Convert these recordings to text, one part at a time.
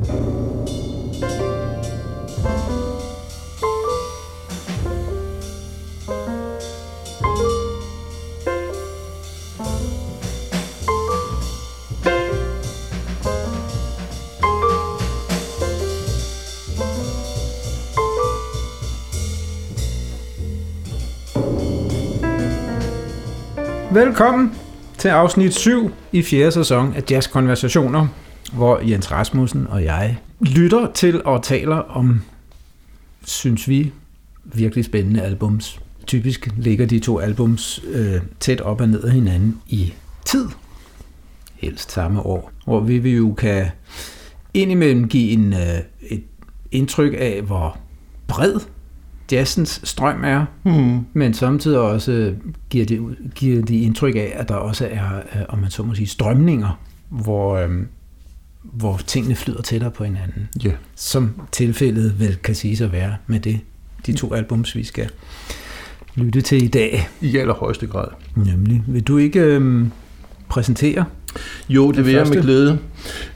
Velkommen til afsnit 7 i fjerde sæson af Jazz Konversationer, hvor Jens Rasmussen og jeg lytter til og taler om, synes vi, virkelig spændende albums. Typisk ligger de to albums øh, tæt op og ned af hinanden i tid, helst samme år, hvor vi, vi jo kan indimellem give en, øh, et indtryk af, hvor bred jazzens strøm er, mm. men samtidig også giver det, giver det indtryk af, at der også er, øh, om man så må sige, strømninger, hvor, øhm, hvor tingene flyder tættere på hinanden. Ja. Som tilfældet vel kan sige at være med det, de to albums, vi skal lytte til i dag. I allerhøjeste grad. Nemlig. Vil du ikke øhm, præsentere? Jo, det vil jeg med glæde.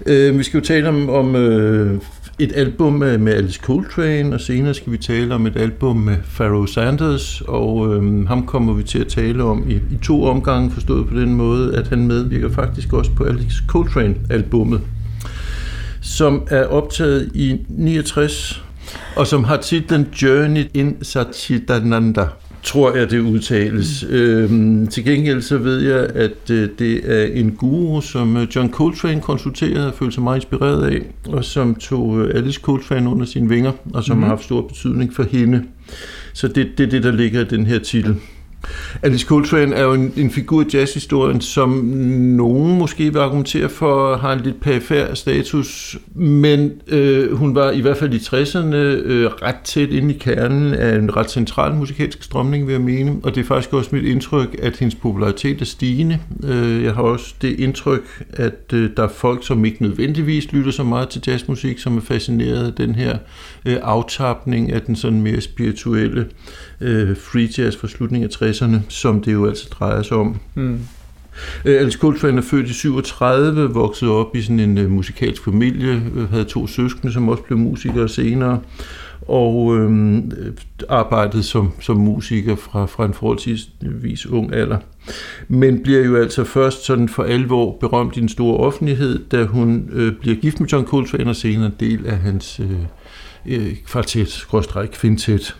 Øh, vi skal jo tale om, om øh, et album med Alice Coltrane, og senere skal vi tale om et album med Pharoah Sanders, og øhm, ham kommer vi til at tale om i, i to omgange, forstået på den måde, at han medvirker faktisk også på Alice Coltrane-albummet, som er optaget i 69, og som har titlen Journey in Satchitananda tror jeg, det udtales. Mm. Øhm, til gengæld så ved jeg, at øh, det er en guru, som øh, John Coltrane konsulterede og følte sig meget inspireret af, og som tog øh, Alice Coltrane under sine vinger, og som mm. har haft stor betydning for hende. Så det er det, det, der ligger i den her titel. Alice Coltrane er jo en, en figur i jazzhistorien, som nogen måske vil argumentere for har en lidt perifær status, men øh, hun var i hvert fald i 60'erne øh, ret tæt inde i kernen af en ret central musikalsk strømning, vil jeg mene, og det er faktisk også mit indtryk, at hendes popularitet er stigende. Øh, jeg har også det indtryk, at øh, der er folk, som ikke nødvendigvis lytter så meget til jazzmusik, som er fascineret af den her øh, aftapning af den sådan mere spirituelle øh, free jazz fra slutningen af 60'erne, som det jo altså drejer sig om. Mm. Øh, Alice Coltrane er født i 37, voksede op i sådan en uh, musikalsk familie, øh, havde to søskende, som også blev musikere senere, og øh, arbejdede som, som musiker fra, fra en forholdsvis ung alder. Men bliver jo altså først sådan for alvor berømt i den store offentlighed, da hun øh, bliver gift med John Coltrane og senere en del af hans øh, øh kvartet, skråstræk, kvintet.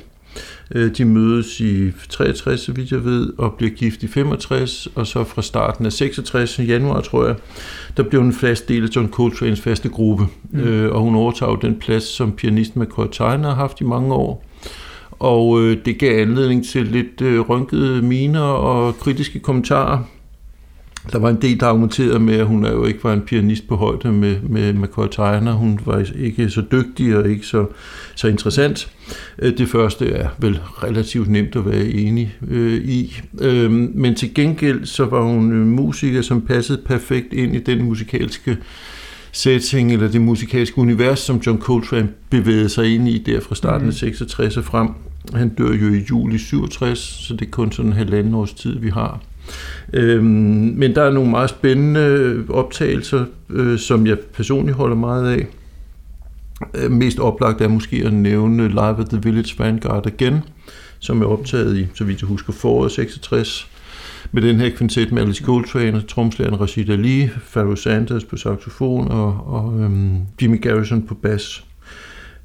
Øh, de mødes i 63, så vidt jeg ved, og bliver gift i 65, og så fra starten af 66, januar tror jeg, der blev hun en fast del af John Coltrane's faste gruppe, mm. øh, og hun overtager den plads, som pianisten McCoy Tyner har haft i mange år. Og øh, det gav anledning til lidt øh, rynkede miner og kritiske kommentarer der var en del, der argumenterede med, at hun jo ikke var en pianist på højde med, med McCoy Tyner. Hun var ikke så dygtig og ikke så, så interessant. Øh, det første er vel relativt nemt at være enig øh, i. Øh, men til gengæld så var hun en musiker, som passede perfekt ind i den musikalske setting, eller det musikalske univers, som John Coltrane bevægede sig ind i der fra starten af 66 mm. og frem. Han dør jo i juli 67, så det er kun sådan en halvanden års tid, vi har. Øhm, men der er nogle meget spændende optagelser, øh, som jeg personligt holder meget af. Øh, mest oplagt er måske at nævne Live at the Village Vanguard igen, som er optaget i, så vidt jeg husker, foråret 66, med den her kvintet med Alice Coltrane, tromslæren Rashid Ali, Pharoah Sanders på saxofon og, og øhm, Jimmy Garrison på bas.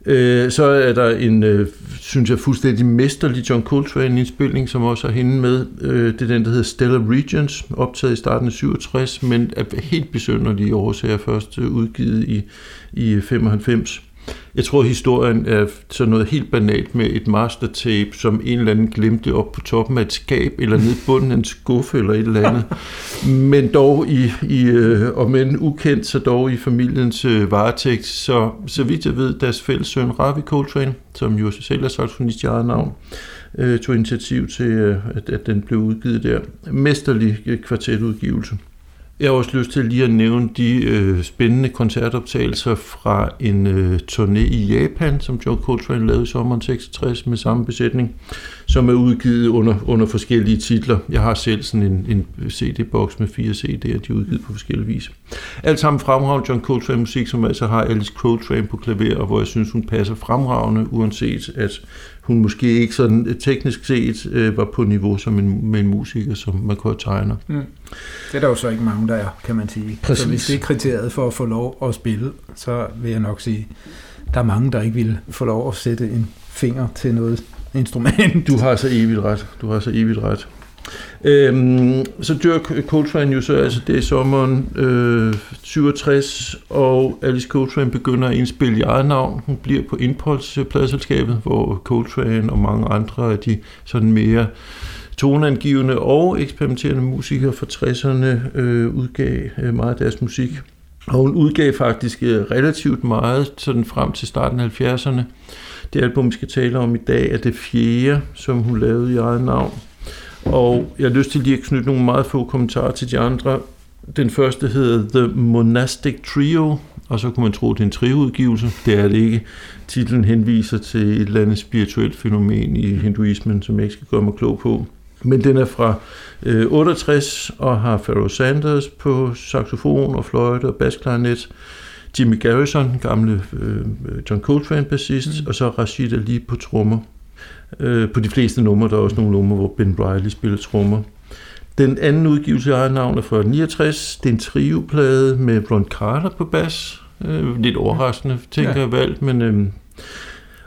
Øh, så er der en, øh, synes jeg, fuldstændig mesterlig John Coltrane-indspilning, som også har hende med. Øh, det er den, der hedder Stellar Regions, optaget i starten af 67, men er helt besønderlige årsager først øh, udgivet i, i 95. Jeg tror, historien er sådan noget helt banalt med et mastertape, som en eller anden glemte op på toppen af et skab, eller nede i bunden af en skuffe, eller et eller andet. Men dog i, i øh, og men ukendt, så dog i familiens øh, varetægt. Så, så vidt jeg ved, deres fælles søn Ravi Coltrane, som jo selv er saxofonist i eget navn, øh, tog initiativ til, øh, at, at den blev udgivet der. Mesterlig øh, kvartetudgivelse. Jeg har også lyst til lige at nævne de øh, spændende koncertoptagelser fra en øh, turné i Japan, som John Coltrane lavede i sommeren 66 med samme besætning, som er udgivet under, under forskellige titler. Jeg har selv sådan en, en CD-boks med fire CD'er, de er udgivet på forskellige vis. Alt sammen fremragende John Coltrane musik, som altså har Alice Coltrane på klaver, og hvor jeg synes, hun passer fremragende, uanset at hun måske ikke sådan øh, teknisk set øh, var på niveau som en, med en musiker, som man kunne tegne. Mm. Det er der jo så ikke mange, der er, kan man sige. Præcis. Så hvis det er kriteriet for at få lov at spille, så vil jeg nok sige, der er mange, der ikke vil få lov at sætte en finger til noget instrument. Du har så evigt ret. Du har så evigt ret. Øhm, så dør Coltrane jo så, altså det er sommeren øh, 67, og Alice Coltrane begynder at indspille i eget navn. Hun bliver på Impulse pladselskabet, hvor Coltrane og mange andre af de sådan mere toneangivende og eksperimenterende musikere fra 60'erne øh, udgav øh, meget af deres musik. Og hun udgav faktisk øh, relativt meget sådan frem til starten af 70'erne. Det album, vi skal tale om i dag, er det fjerde, som hun lavede i eget navn. Og jeg har lyst til lige at knytte nogle meget få kommentarer til de andre. Den første hedder The Monastic Trio, og så kunne man tro, at det er en trioudgivelse. Det er det ikke. Titlen henviser til et eller andet spirituelt fænomen i hinduismen, som jeg ikke skal gøre mig klog på. Men den er fra øh, 68 og har Pharoah Sanders på saxofon og fløjte og basklarinet. Jimmy Garrison, gamle øh, John Coltrane bassist, mm. og så Rashid Ali på trommer. Øh, på de fleste numre, der er også nogle numre, hvor Ben Riley spiller trommer. Den anden udgivelse af navn er fra 69. Det er en trioplade med Ron Carter på bas. Øh, lidt overraskende, tænker ja. jeg valgt, men... Øh,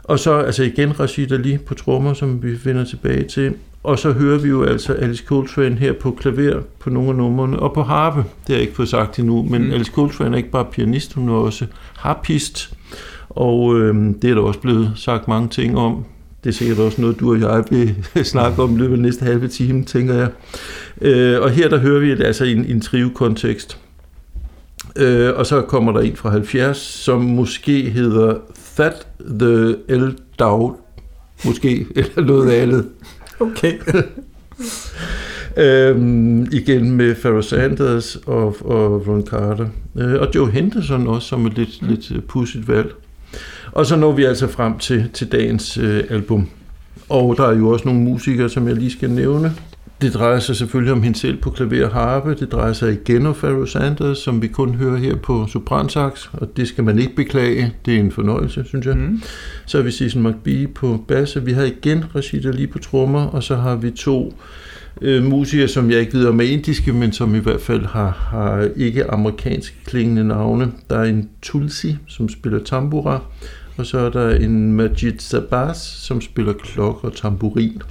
og så altså igen Rashid Ali på trommer, som vi finder tilbage til. Og så hører vi jo altså Alice Coltrane her på klaver på nogle af numrene, og på harpe, det har jeg ikke fået sagt endnu, men mm. Alice Coltrane er ikke bare pianist, hun er også harpist, og øh, det er der også blevet sagt mange ting om. Det er sikkert også noget, du og jeg vil snakke om i løbet af næste halve time, tænker jeg. Øh, og her der hører vi det altså i en, en trio-kontekst. Øh, og så kommer der en fra 70, som måske hedder That the El Dao, måske, eller noget andet. Okay. øhm, igen med Pharoah Sanders og, og Ron Carter. Øh, og Joe Henderson også, som et lidt, mm. lidt pudsigt valg. Og så når vi altså frem til, til dagens øh, album. Og der er jo også nogle musikere, som jeg lige skal nævne. Det drejer sig selvfølgelig om hende selv på klaver og harpe. Det drejer sig igen om Pharoah Sanders, som vi kun hører her på sopransax, og det skal man ikke beklage. Det er en fornøjelse, synes jeg. Mm. Så har vi Season McBee på bass, vi har igen Rashida lige på trommer, og så har vi to øh, musikere, som jeg ikke ved om er indiske, men som i hvert fald har, har ikke amerikansk klingende navne. Der er en Tulsi, som spiller tambura, og så er der en Majid Sabas, som spiller klokke og tamburin.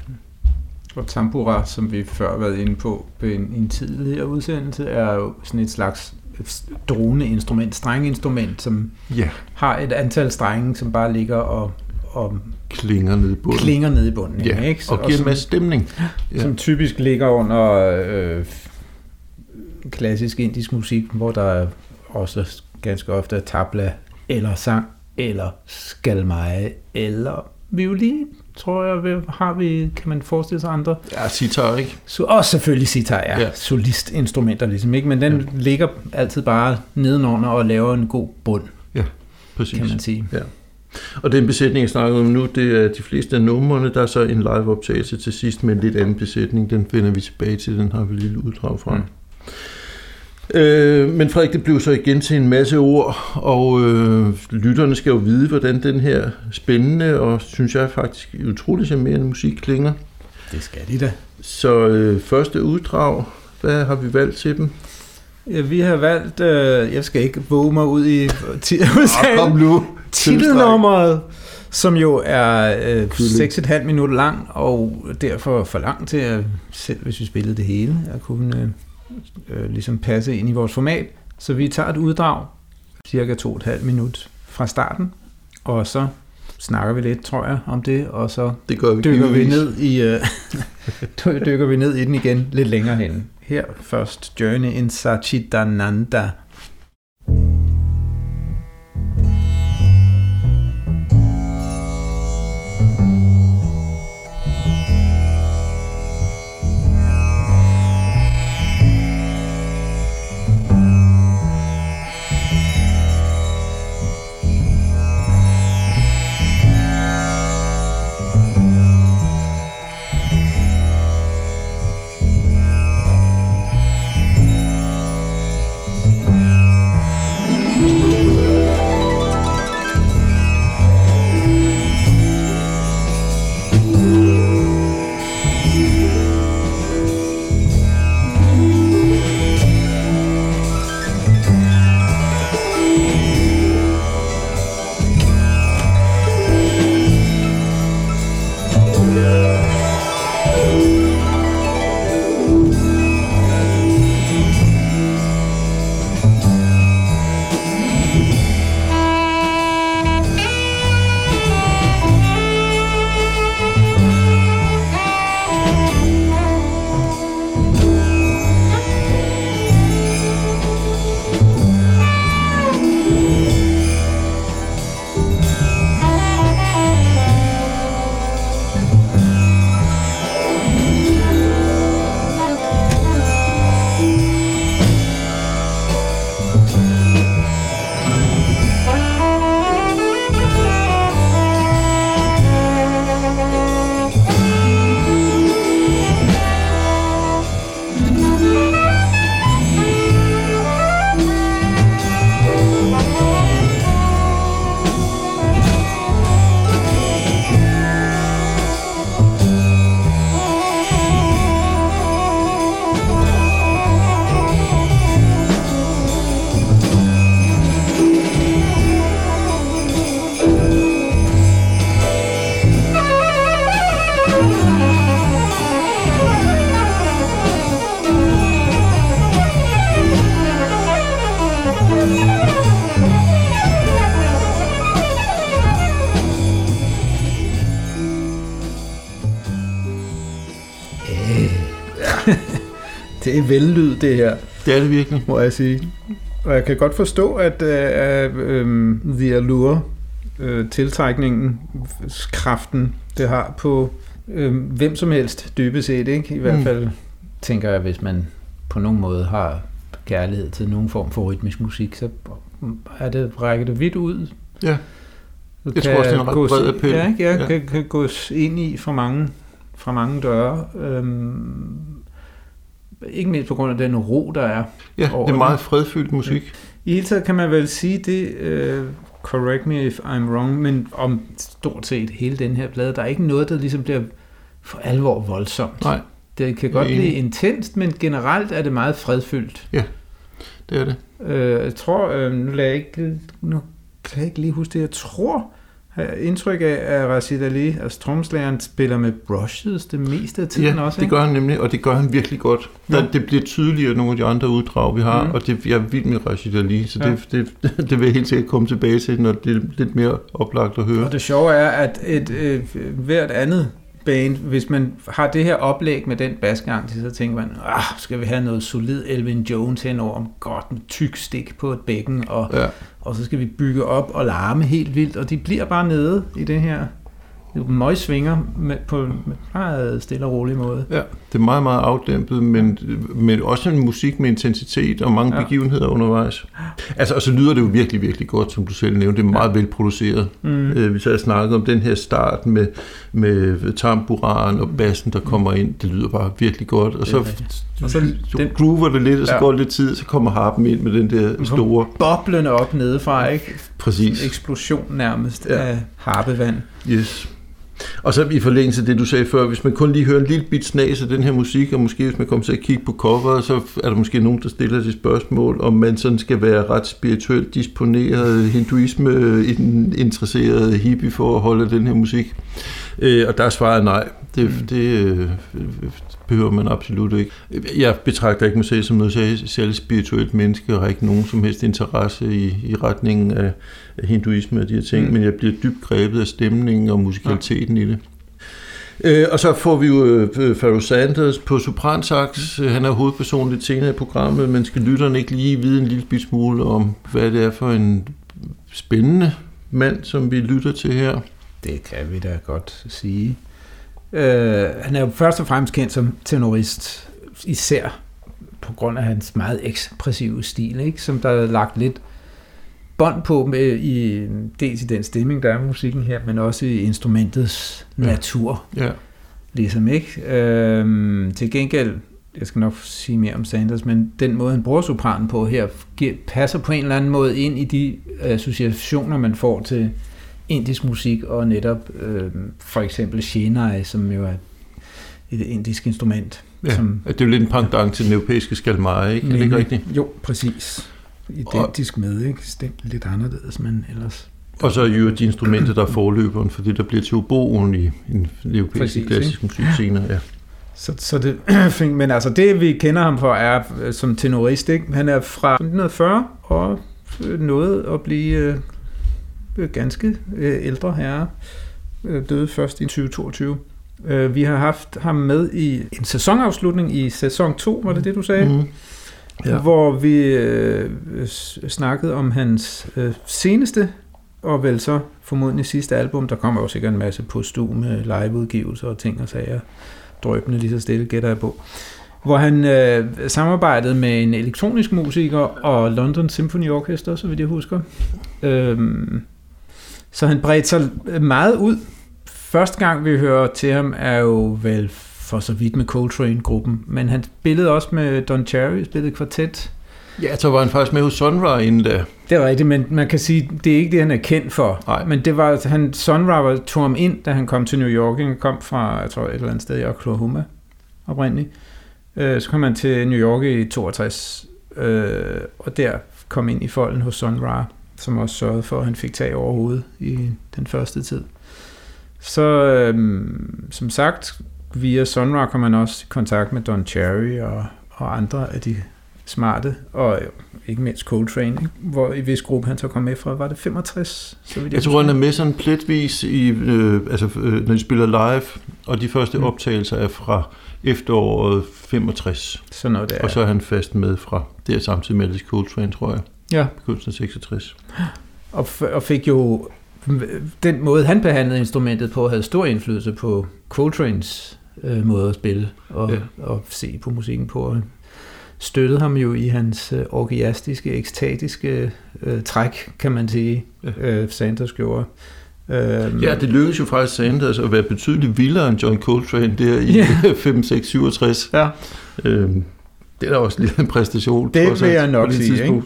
Og tambura, som vi før har været inde på i en, en tidligere udsendelse, er jo sådan et slags drone-instrument, strengeinstrument, som ja. har et antal strenge, som bare ligger og, og klinger ned i bunden. Klinger ned i bunden, ja. ikke? Så, og giver en masse stemning. Ja. Som typisk ligger under øh, klassisk indisk musik, hvor der også ganske ofte er tabla, eller sang, eller skalmeje, eller violin tror jeg, har vi, kan man forestille sig andre? Ja, sitar, ikke? Så, og selvfølgelig sitar, ja. ja. Solistinstrumenter ligesom, ikke? Men den ja. ligger altid bare nedenunder og laver en god bund. Ja, præcis. Kan man sige. Ja. Og den besætning, jeg snakker om nu, det er de fleste af numrene. Der er så en live-optagelse til sidst med en lidt anden besætning. Den finder vi tilbage til, den har vi lille uddrag fra. Mm. Øh, men Frederik, det blev så igen til en masse ord, og øh, lytterne skal jo vide, hvordan den her spændende og, synes jeg faktisk, utrolig charmerende musik klinger. Det skal de da. Så øh, første uddrag, hvad har vi valgt til dem? Ja, vi har valgt, øh, jeg skal ikke våge mig ud i ah, kom nu. Titelnummeret, som jo er øh, 6,5 minutter lang, og derfor for lang til, at selv hvis vi spillede det hele, at kunne øh, øh, ligesom passe ind i vores format. Så vi tager et uddrag, cirka to og et halvt minut fra starten, og så snakker vi lidt, tror jeg, om det, og så det gør vi dykker, vi ned i, øh, dykker vi ned i den igen lidt længere hen. Her først Journey in Sachidananda er vellyd, det her. Det er det virkelig. Må jeg sige. Og jeg kan godt forstå, at uh, uh, The Allure, uh, tiltrækningen, kraften, det har på uh, hvem som helst dybest set, ikke? I hvert mm. fald tænker jeg, hvis man på nogen måde har kærlighed til nogen form for rytmisk musik, så er det, rækker det vidt ud. Ja. Du jeg tror også, det er en ret bred appel. Ja, ja, ja. Kan, kan gås ind i fra mange, fra mange døre. Øhm, ikke mindst på grund af den ro, der er. Ja, det er meget fredfyldt musik. I hele taget kan man vel sige det, uh, correct me if I'm wrong, men om stort set hele den her plade, der er ikke noget, der ligesom bliver for alvor voldsomt. Nej. Det kan godt blive intenst, men generelt er det meget fredfyldt. Ja, det er det. Uh, jeg tror, uh, nu lader jeg ikke, nu kan jeg ikke lige huske det, jeg tror, indtryk af, at Rashid Ali, altså tromslæren, spiller med brushes det meste af tiden ja, også, det gør han nemlig, og det gør han virkelig godt. Der, ja. Det bliver tydeligere nogle af de andre uddrag, vi har, mm. og det, jeg er vild med Rashid Ali, så ja. det, det, det vil jeg helt sikkert komme tilbage til, når det er lidt mere oplagt at høre. Og det sjove er, at et, et, hvert andet band, hvis man har det her oplæg med den basgang, så tænker man, ah, skal vi have noget solid Elvin Jones henover, om godt med tyk stik på et bækken, og, ja. og så skal vi bygge op og larme helt vildt, og de bliver bare nede i det her møg svinger med, på en meget stille og rolig måde. Ja, det er meget, meget afdæmpet, men, men også en musik med intensitet og mange ja. begivenheder undervejs. Altså, og så lyder det jo virkelig, virkelig godt, som du selv nævnte. Det er meget ja. velproduceret. Mm. Øh, vi så har snakket om den her start med, med tamburan og bassen, der kommer ind. Det lyder bare virkelig godt. Og så, og så den, groover det lidt, og så ja. går det lidt tid, så kommer harpen ind med den der store... Boblende op nedefra, ikke? Præcis. Eksplosion nærmest ja. af harpevand. Yes. Og så i forlængelse af det, du sagde før, hvis man kun lige hører en lille bit snas af den her musik, og måske hvis man kommer til at kigge på coveret, så er der måske nogen, der stiller det spørgsmål, om man sådan skal være ret spirituelt disponeret, hinduisme interesseret hippie for at holde den her musik. Øh, og der er svaret nej. Det, mm. det øh, behøver man absolut ikke. Jeg betragter ikke mig selv som noget særligt spirituelt menneske, og har ikke nogen som helst interesse i, i retningen af, af hinduisme og de her ting, mm. men jeg bliver dybt grebet af stemningen og musikaliteten ja. i det. Øh, og så får vi jo øh, Pharoah Sanders på sopransax. Mm. Han er hovedpersonen lidt senere i programmet, men skal lytterne ikke lige vide en lille smule om, hvad det er for en spændende mand, som vi lytter til her? Det kan vi da godt sige. Øh, han er jo først og fremmest kendt som tenorist, især på grund af hans meget ekspressive stil, ikke? som der er lagt lidt bånd på med i, dels i den stemning, der er i musikken her, men også i instrumentets ja. natur. Ja. Ligesom, ikke? Øhm, til gengæld, jeg skal nok sige mere om Sanders, men den måde, han bruger sopranen på her, passer på en eller anden måde ind i de associationer, man får til indisk musik, og netop øh, for eksempel shenai, som jo er et indisk instrument. Ja, som, det er jo lidt en pendant til den europæiske skalmare, ikke? Er det ikke rigtigt? Jo, præcis. Identisk med, ikke? Stemt lidt anderledes, men ellers... Og så er jo de instrumenter, der er forløberen for det, der bliver til oboen i en europæisk klassisk musik senere. Ja. Så, så det, men altså det, vi kender ham for, er øh, som tenorist. Ikke? Han er fra 1940 og nåede at blive øh, ganske øh, ældre herre, øh, døde først i 2022. Øh, vi har haft ham med i en sæsonafslutning i sæson 2, var det det, du sagde? Mm. Ja. Hvor vi øh, snakkede om hans øh, seneste, og vel så formodentlig sidste album. Der kommer jo sikkert en masse postume liveudgivelser og ting og sager, drøbende lige så stille, gætter jeg på. Hvor han øh, samarbejdede med en elektronisk musiker og London Symphony Orchestra, så vidt jeg husker. Øhm, så han bredte sig meget ud. Første gang, vi hører til ham, er jo vel for så vidt med Coltrane-gruppen, men han spillede også med Don Cherry, spillede kvartet. Ja, så var han faktisk med hos Sonra inden da. Det er rigtigt, men man kan sige, det er ikke det, han er kendt for. Nej. Men det var, han, Sonra var, tog ham ind, da han kom til New York. Han kom fra, jeg tror, et eller andet sted i Oklahoma oprindeligt. Øh, så kom han til New York i 62, øh, og der kom ind i folden hos Sun Ra som også sørgede for, at han fik tag over hovedet i den første tid. Så øhm, som sagt, via Sunra kom man også i kontakt med Don Cherry og, og andre af de smarte, og ikke mindst Coltrane, ikke? hvor i hvis gruppe han så kom med fra, var det 65? Så vidt jeg, jeg tror, han er med sådan pletvis, i, øh, altså, øh, når de spiller live, og de første mm. optagelser er fra efteråret 65. Så noget der. Og så er han fast med fra, det er samtidig med Alice Coltrane, tror jeg. Ja. Kunsten 66. Og, og fik jo den måde, han behandlede instrumentet på, havde stor indflydelse på Coltranes øh, måde at spille og, ja. og se på musikken på. Og støttede ham jo i hans øh, orgiastiske, ekstatiske øh, træk, kan man sige, ja. øh, Sanders gjorde. Øhm, ja, det lykkedes jo faktisk Sanders at være betydeligt vildere end John Coltrane der i ja. 5, 6, 67. Ja. Øhm, det er da også lidt en præstation. Det vil jeg nok sige. Ikke?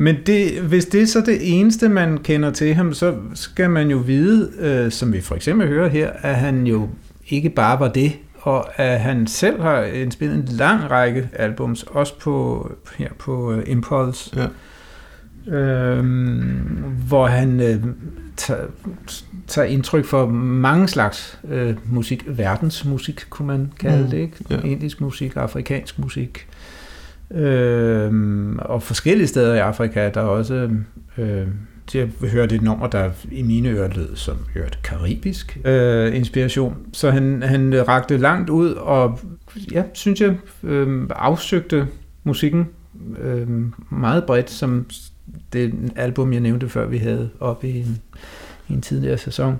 Men det, hvis det er så det eneste, man kender til ham, så skal man jo vide, øh, som vi for eksempel hører her, at han jo ikke bare var det, og at han selv har indspillet en lang række albums, også på, her på uh, Impulse, ja. øhm, hvor han øh, tager, tager indtryk for mange slags øh, musik, verdensmusik kunne man kalde mm. det, ikke? Ja. indisk musik, afrikansk musik, øhm, og forskellige steder i Afrika, der er også øh, jeg hørte et nummer, der i mine ører lød som hørt karibisk øh, inspiration. Så han, han rakte langt ud og, ja, synes jeg, øh, afsøgte musikken øh, meget bredt, som det album, jeg nævnte før, vi havde oppe i en, i en tidligere sæson,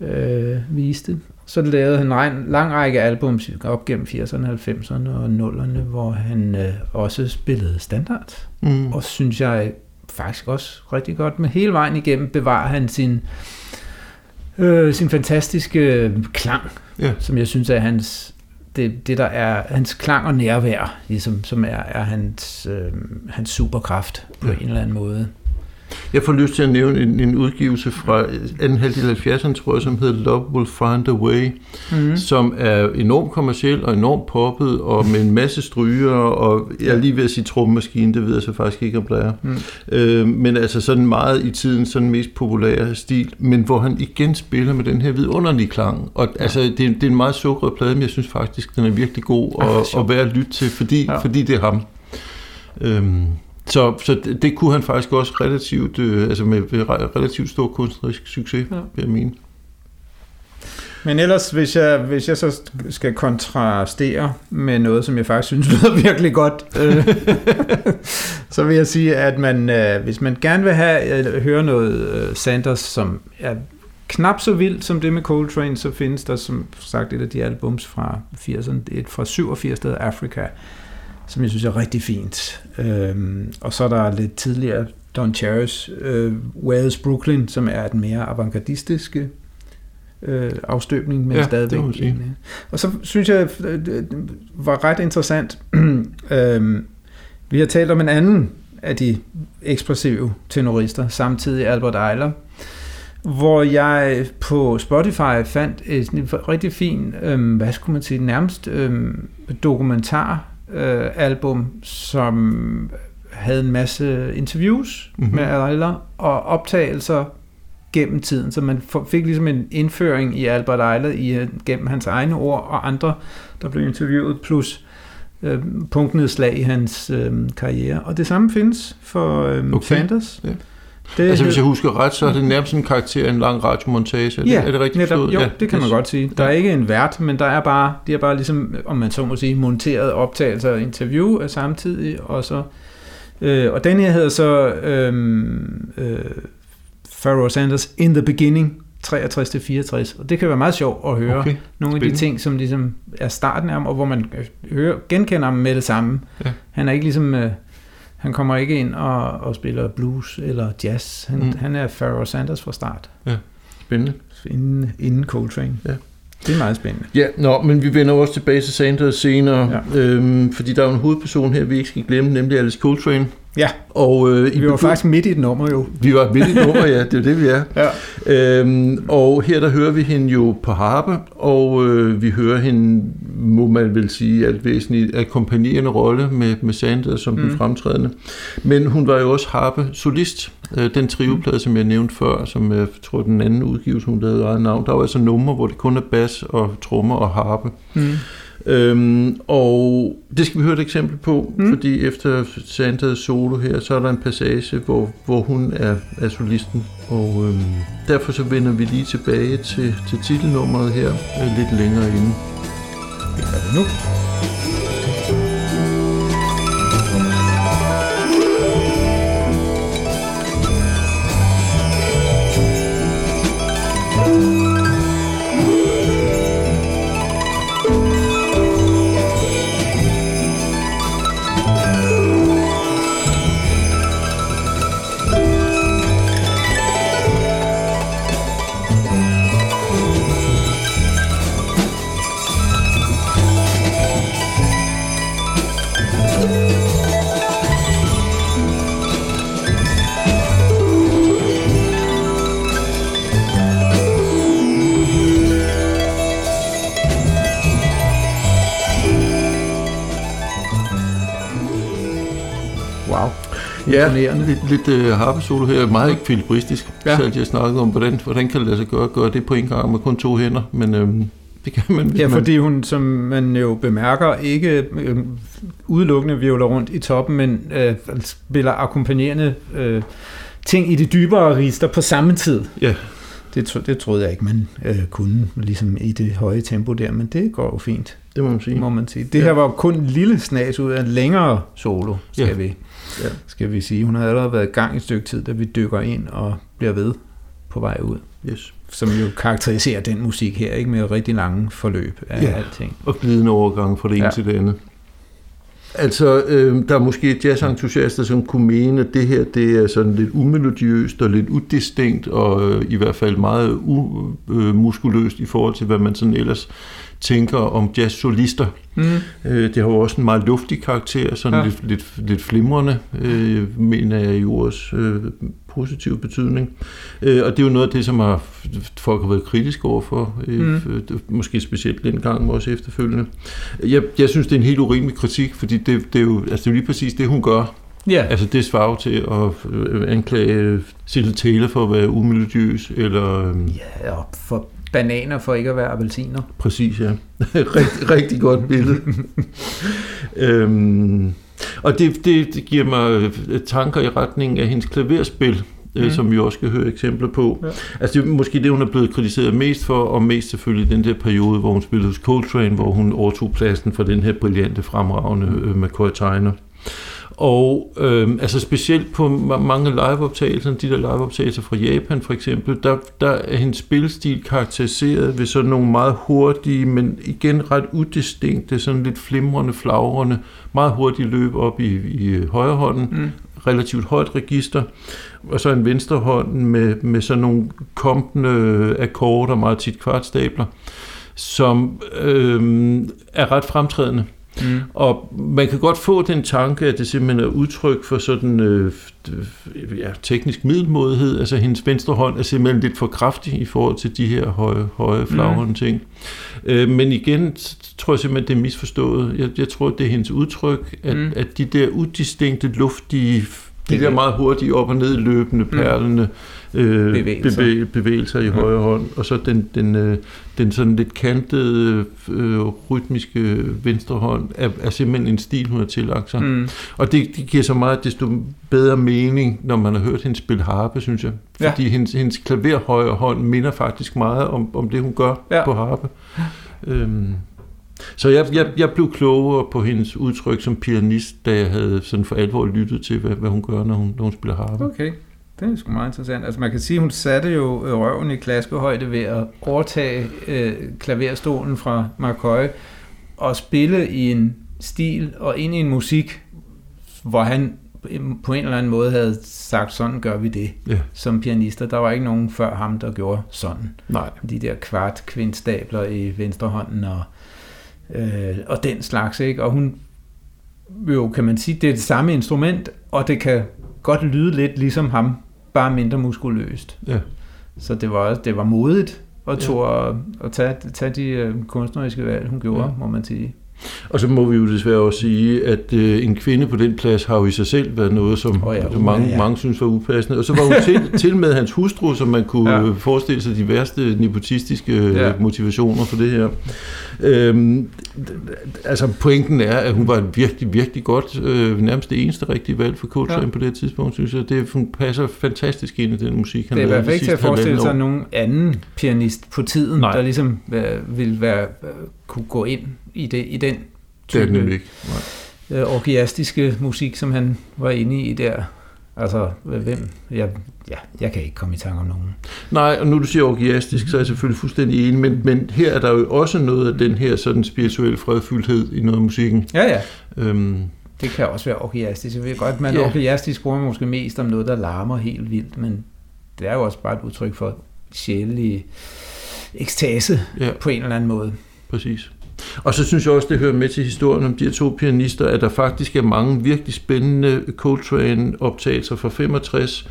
ja. øh, viste. Så lavede han en lang række albums op gennem 80'erne, 90'erne og 0'erne, hvor han øh, også spillede standard. Mm. Og synes jeg faktisk også rigtig godt, men hele vejen igennem bevarer han sin, øh, sin fantastiske øh, klang, ja. som jeg synes er hans, det, det der er hans klang og nærvær, ligesom, som er, er hans, øh, hans superkraft på ja. en eller anden måde. Jeg får lyst til at nævne en, en udgivelse fra anden halvdel af 70'erne, tror jeg, som hedder Love Will Find a Way, mm. som er enormt kommersiel og enormt poppet, og med en masse stryger, og jeg er lige ved at sige trommemaskine, det ved jeg så faktisk ikke, om der er. Mm. Øh, men altså sådan meget i tiden, sådan mest populære stil, men hvor han igen spiller med den her vidunderlige klang. Og ja. altså, det, det er en meget sukret plade, men jeg synes faktisk, den er virkelig god at, at være at lytte til, fordi, ja. fordi det er ham. Øhm, så, så det, det kunne han faktisk også relativt, øh, altså med relativt stor kunstnerisk succes, ja. vil jeg mene. Men ellers, hvis jeg, hvis jeg så skal kontrastere med noget, som jeg faktisk synes lyder virkelig godt, øh, så vil jeg sige, at man, øh, hvis man gerne vil have øh, høre noget øh, Sanders, som er knap så vildt som det med Coltrane, så findes der som sagt et af de albums fra 80'erne, et fra 87, der Africa, som jeg synes er rigtig fint. Øhm, og så er der lidt tidligere Don Cherry's øh, Wales Brooklyn, som er den mere avantgardistiske øh, afstøbning, men ja, stadigvæk. Det en, øh. Og så synes jeg, øh, det var ret interessant. øhm, vi har talt om en anden af de ekspressive tenorister, samtidig Albert Eiler, hvor jeg på Spotify fandt et rigtig fin, øhm, hvad skulle man sige, nærmest øhm, dokumentar øh, album, som havde en masse interviews mm-hmm. med Adela og optagelser gennem tiden, så man fik ligesom en indføring i Albert Eiler i, øh, gennem hans egne ord og andre, der blev interviewet, plus øh, punktnedslag i hans øh, karriere. Og det samme findes for øh, okay. Sanders. Ja. Det, altså hvis jeg husker ret, så er det nærmest en karakter en lang radiomontage. Er det, ja, er det rigtigt netop, jo, ja, det kan man godt sige. Der er ikke en vært, men der er bare, de er bare ligesom, om man så må sige, monteret optagelser og interview af samtidig, og så øh, og den her hedder så øh, øh, Pharaoh Sanders In the Beginning 63-64, og det kan være meget sjovt at høre okay. nogle af de ting, som ligesom er starten af ham, og hvor man hører, genkender ham med det samme. Ja. Han er ikke ligesom... Øh, han kommer ikke ind og, og spiller blues eller jazz. Han, mm. han er Pharoah Sanders fra start. Ja, spændende. Inden, inden Coltrane. Ja. Det er meget spændende. Ja, nå, men vi vender også tilbage til Sanders senere, ja. øhm, fordi der er en hovedperson her, vi ikke skal glemme, nemlig Alice Coltrane. Ja, og, øh, vi var faktisk midt i et nummer jo. Vi var midt i et nummer, ja, det er det, vi er. Ja. Øhm, og her der hører vi hende jo på harpe, og øh, vi hører hende, må man vel sige, alt væsentligt akkompagnerende rolle med, med Sanders som mm. den fremtrædende. Men hun var jo også harpe solist. Øh, den trioplade, som jeg nævnte før, som jeg tror den anden udgivelse, hun lavede eget navn, der var altså numre, hvor det kun er bas og trommer og harpe. Mm. Øhm, og det skal vi høre et eksempel på, mm. fordi efter Sanders solo her, så er der en passage, hvor, hvor hun er, er solisten. Og øhm, derfor så vender vi lige tilbage til, til titelnummeret her øh, lidt længere inde. Det gør det nu. Ja, lidt, lidt uh, harpesolo her, meget ikke filibristisk, ja. selv jeg snakkede om, hvordan, hvordan kan det lade sig gøre, gøre det på en gang med kun to hænder, men øhm, det kan man. Ja, fordi hun, som man jo bemærker, ikke øh, udelukkende violer rundt i toppen, men øh, spiller akkompagnerende øh, ting i de dybere rister på samme tid. Ja. Det, det troede jeg ikke, man øh, kunne, ligesom i det høje tempo der, men det går jo fint. Det må man sige. Må man sige. Det ja. her var kun en lille snas ud af en længere solo, skal, ja. vi, ja. skal vi sige. Hun har allerede været i gang et stykke tid, da vi dykker ind og bliver ved på vej ud. Yes. Som jo karakteriserer den musik her, ikke med rigtig lange forløb af ja. alting. og glidende overgang fra det ene ja. til det andet. Altså, øh, der er måske jazzentusiaster, som kunne mene, at det her det er sådan lidt umelodiøst og lidt udistinkt, og øh, i hvert fald meget umuskuløst øh, i forhold til, hvad man sådan ellers tænker om jazzsolister. Mm. Øh, det har jo også en meget luftig karakter, sådan ja. lidt, lidt, lidt flimrende, øh, mener jeg i ordets øh, positive betydning. Øh, og det er jo noget af det, som har, folk har været kritiske overfor, øh, mm. måske specielt den gang, også efterfølgende. Jeg, jeg synes, det er en helt urimelig kritik, fordi det, det, er, jo, altså, det er jo lige præcis det, hun gør. Ja. Altså det svarer til at øh, anklage Cecil Taylor for at være umelodiøs, eller... Øhm, ja, og for bananer for ikke at være appelsiner. Præcis, ja. rigtig, rigtig godt billede. øhm, og det, det, det giver mig tanker i retning af hendes klaverspil, øh, mm. som vi også skal høre eksempler på. Ja. Altså det er måske det, hun er blevet kritiseret mest for, og mest selvfølgelig den der periode, hvor hun spillede hos Coltrane, hvor hun overtog pladsen for den her brillante, fremragende øh, McCoy Tyner. Og øh, altså specielt på mange liveoptagelser, de der liveoptagelser fra Japan for eksempel, der, der er hendes spilstil karakteriseret ved sådan nogle meget hurtige, men igen ret udistinkte, sådan lidt flimrende, flagrende, meget hurtige løb op i, i højre hånden, mm. relativt højt register, og så en venstre hånd med, med sådan nogle kompende akkorder, meget tit kvartstabler, som øh, er ret fremtrædende. Mm. Og man kan godt få den tanke, at det simpelthen er udtryk for sådan øh, ja, teknisk middelmodighed. Altså hendes venstre hånd er simpelthen lidt for kraftig i forhold til de her høje, høje flagrende mm. ting. Øh, men igen tror jeg simpelthen, det er misforstået. Jeg, jeg tror, det er hendes udtryk, at, mm. at de der udistinkte, luftige de der meget hurtige op- og ned løbende, mm. perlende øh, bevægelser. Bevæ- bevægelser i højre hånd, og så den, den, øh, den sådan lidt kantede, øh, rytmiske venstre hånd er, er simpelthen en stil, hun har tillagt sig. Mm. Og det, det giver så meget desto bedre mening, når man har hørt hende spille harpe, synes jeg. Fordi ja. hendes, hendes klaver højre hånd minder faktisk meget om, om det, hun gør ja. på harpe. Øhm, så jeg, jeg, jeg blev klogere på hendes udtryk som pianist, da jeg havde sådan for alvor lyttet til, hvad, hvad hun gør, når hun, når hun spiller harpe. Okay. Det er sgu meget interessant. Altså man kan sige, hun satte jo røven i klaskehøjde ved at overtage øh, klaverstolen fra McCoy og spille i en stil og ind i en musik, hvor han på en eller anden måde havde sagt, sådan gør vi det ja. som pianister. Der var ikke nogen før ham, der gjorde sådan. Nej. De der kvart kvindstabler i venstre hånden og, øh, og den slags. Ikke? Og hun jo, kan man sige, det er det samme instrument, og det kan godt lyde lidt ligesom ham, bare mindre muskuløst. Ja. Så det var, det var modigt at, ja. at, at tage, tage de uh, kunstneriske valg, hun gjorde, ja. må man sige. Og så må vi jo desværre også sige, at øh, en kvinde på den plads har jo i sig selv været noget, som, oh ja, som mange, ja, ja. mange synes var upassende. Og så var hun til, til med hans hustru, som man kunne ja. forestille sig de værste nepotistiske ja. motivationer for det her. Øhm, altså pointen er, at hun var en virkelig, virkelig godt, øh, nærmest det eneste rigtige valg for Coltrane ja. på det tidspunkt, synes jeg. Det hun passer fantastisk ind i den musik, han Det er i hvert fald ikke til at forestille sig nogen anden pianist på tiden, Nej. der ligesom øh, ville være, øh, kunne gå ind i, det, i den type det er ikke. Nej. Øh, orgiastiske musik, som han var inde i der. Altså, hvem? Jeg, ja, jeg kan ikke komme i tanke om nogen. Nej, og nu du siger orgiastisk, så er jeg selvfølgelig fuldstændig enig, men, men her er der jo også noget af den her sådan spirituelle fredfyldthed i noget af musikken. Ja, ja. Øhm, det kan også være orgiastisk. Jeg ved godt, man ja. orgiastisk bruger man måske mest om noget, der larmer helt vildt, men det er jo også bare et udtryk for sjælelig ekstase ja. på en eller anden måde. Præcis. Og så synes jeg også, det hører med til historien om de her to pianister, at der faktisk er mange virkelig spændende Coltrane-optagelser fra 65,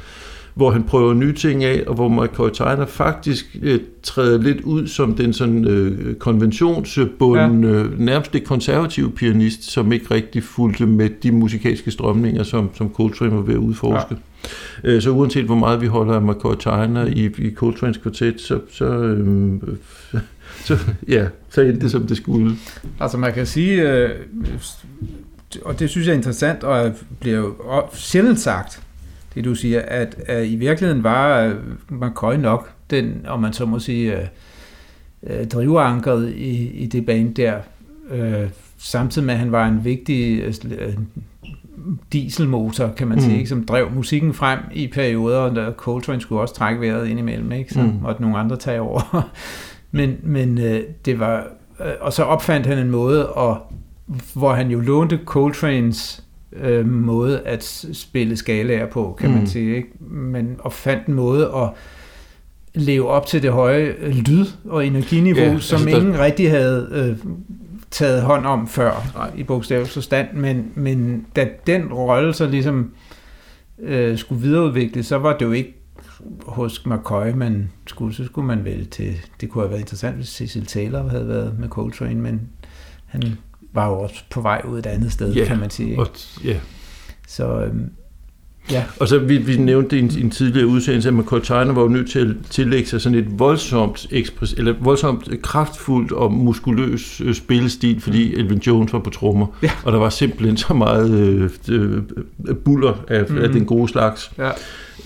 hvor han prøver nye ting af, og hvor McCoy Tyner faktisk øh, træder lidt ud som den sådan øh, konventionsbundne, ja. øh, nærmest det konservative pianist, som ikke rigtig fulgte med de musikalske strømninger, som, som Coltrane var ved at udforske. Ja. Øh, så uanset hvor meget vi holder af McCoy Tyner i, i Coltrane's kvartet, så, så øh, så, ja, så endte det, som det skulle. Altså man kan sige, øh, og det synes jeg er interessant, og bliver jo sjældent sagt, det du siger, at, at i virkeligheden var øh, McCoy nok den, om man så må sige, øh, øh, drivankeret i, i det band der, øh, samtidig med, at han var en vigtig øh, dieselmotor, kan man mm. sige, ikke, som drev musikken frem i perioder, og Coltrane skulle også trække vejret indimellem, ikke, så mm. måtte nogle andre tage over. Men, men øh, det var... Øh, og så opfandt han en måde, og, hvor han jo lånte Coltrane's øh, måde at spille skalaer på, kan mm. man sige. Ikke? Men og fandt en måde at leve op til det høje lyd- og energiniveau, altså som ingen der... rigtig havde øh, taget hånd om før Nej. i bogstavelig forstand. Men, men da den rolle så ligesom øh, skulle videreudvikles, så var det jo ikke hos McCoy, man skulle, så skulle man vel til, det kunne have været interessant, hvis Cecil Taylor havde været med Coltrane, men han var jo også på vej ud et andet sted, yeah, kan man sige. Og, yeah. Så øhm, Ja. Og så vi, vi nævnte i en, en tidligere udsendelse, at McCoy Tyner var jo nødt til at tillægge sig sådan et voldsomt, ekspres, eller voldsomt kraftfuldt og muskuløs øh, spillestil, fordi mm. Elvin Jones var på trommer. Ja. Og der var simpelthen så meget øh, øh, buller af, mm. af den gode slags. Ja.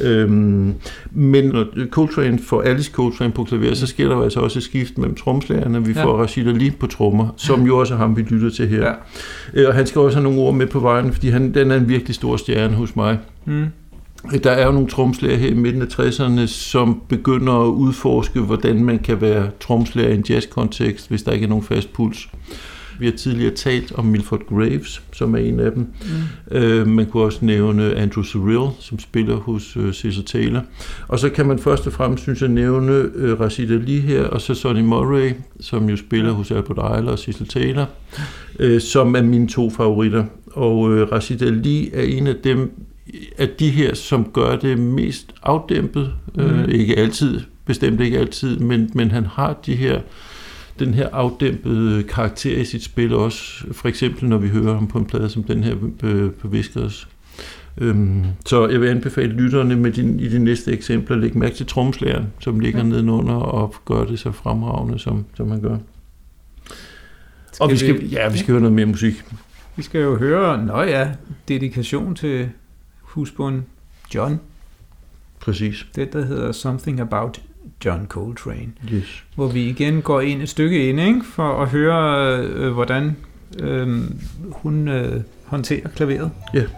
Øhm, men når Coltrane får Alice Coltrane på klaver, så sker der jo altså også et skift mellem tromslærerne. Vi ja. får Rashid Ali på trommer, som jo også er ham, vi lytter til her. Ja. Øh, og han skal også have nogle ord med på vejen, fordi han, den er en virkelig stor stjerne hos mig. Mm. Der er jo nogle tromslærer her i midten af 60'erne, som begynder at udforske, hvordan man kan være tromslærer i en jazzkontekst, hvis der ikke er nogen fast puls. Vi har tidligere talt om Milford Graves, som er en af dem. Mm. Øh, man kunne også nævne Andrew Cyril, som spiller hos øh, Cecil Taylor. Og så kan man først og fremmest, synes jeg, nævne øh, Rashid Ali her, og så Sonny Murray, som jo spiller hos Albert Eiler og Cecil Taylor, øh, som er mine to favoritter. Og øh, Rashid Ali er en af dem, af de her, som gør det mest afdæmpet. Øh, mm. Øh, ikke altid, bestemt ikke altid, men, men han har de her den her afdæmpede karakter i sit spil også, for eksempel når vi hører ham på en plade som den her på Viskers. Øhm, så jeg vil anbefale lytterne med din, i de næste eksempler at lægge mærke til tromslæren, som ligger ja. nedenunder og gør det så fremragende, som, som han gør. Skal og vi skal, vi, ja, vi skal høre noget mere musik. Vi skal jo høre, nå ja, dedikation til husbunden John. Præcis. Det, der hedder Something About John Coltrane. Yes. Hvor vi igen går ind et stykke ind, ikke? for at høre, øh, hvordan øh, hun øh, håndterer klaveret. Ja. Yeah.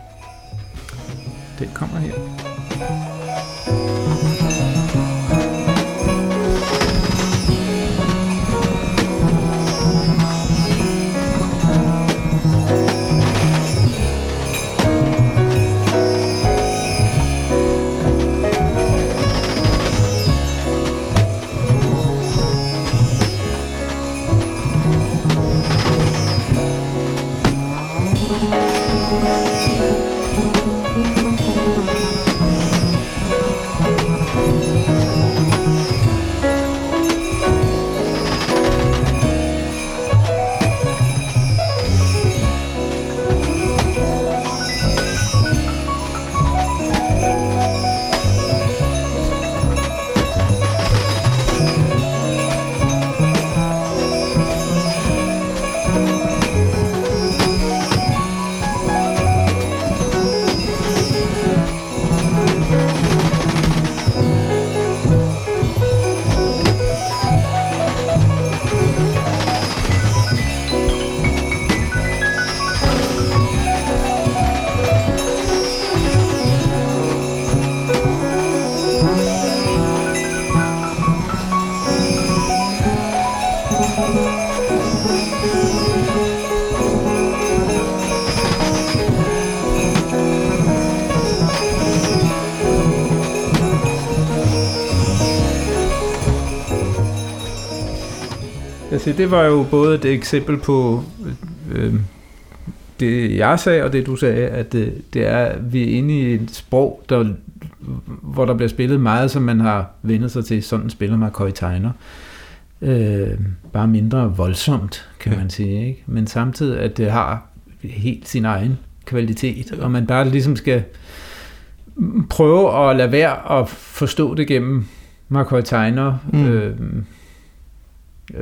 Den kommer her. Altså, det var jo både et eksempel på øh, det, jeg sagde, og det, du sagde, at det, det er, at vi er inde i et sprog, der, hvor der bliver spillet meget, som man har vendt sig til. Sådan spiller McCoy Tegner. Øh, bare mindre voldsomt, kan ja. man sige. Ikke? Men samtidig, at det har helt sin egen kvalitet, og man bare ligesom skal prøve at lade være at forstå det gennem McCoy Tegner mm. øh,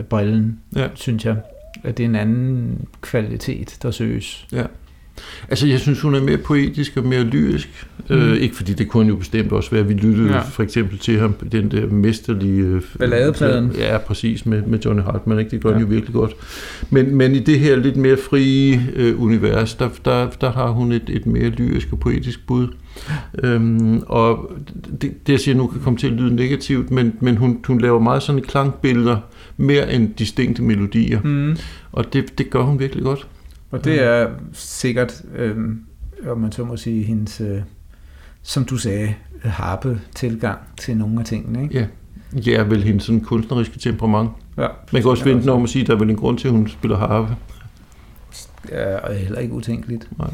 brillen, ja. synes jeg. At det er en anden kvalitet, der søges. Ja. Altså, jeg synes, hun er mere poetisk og mere lyrisk. Mm. Øh, ikke fordi det kunne jo bestemt også være, vi lyttede ja. for eksempel til ham, den der mesterlige... Øh, Balladepladen. Ja, præcis, med, med Johnny Hartman. Ikke? Det gør ja. jo virkelig godt. Men, men i det her lidt mere frie øh, univers, der, der, der har hun et, et mere lyrisk og poetisk bud. Øhm, og det, det, jeg siger nu, kan komme til at lyde negativt, men, men hun, hun laver meget sådan klangbilleder, mere end distinkte melodier. Mm. Og det, det gør hun virkelig godt. Og det er sikkert, øh, om man så må sige, hendes, øh, som du sagde, harpe tilgang til nogle af tingene. Ikke? Ja. Ja, vel hendes sådan kunstneriske temperament. Ja, Man kan også vente om at sige, at der er vel en grund til, at hun spiller harpe. Ja, og heller ikke utænkeligt. Nej.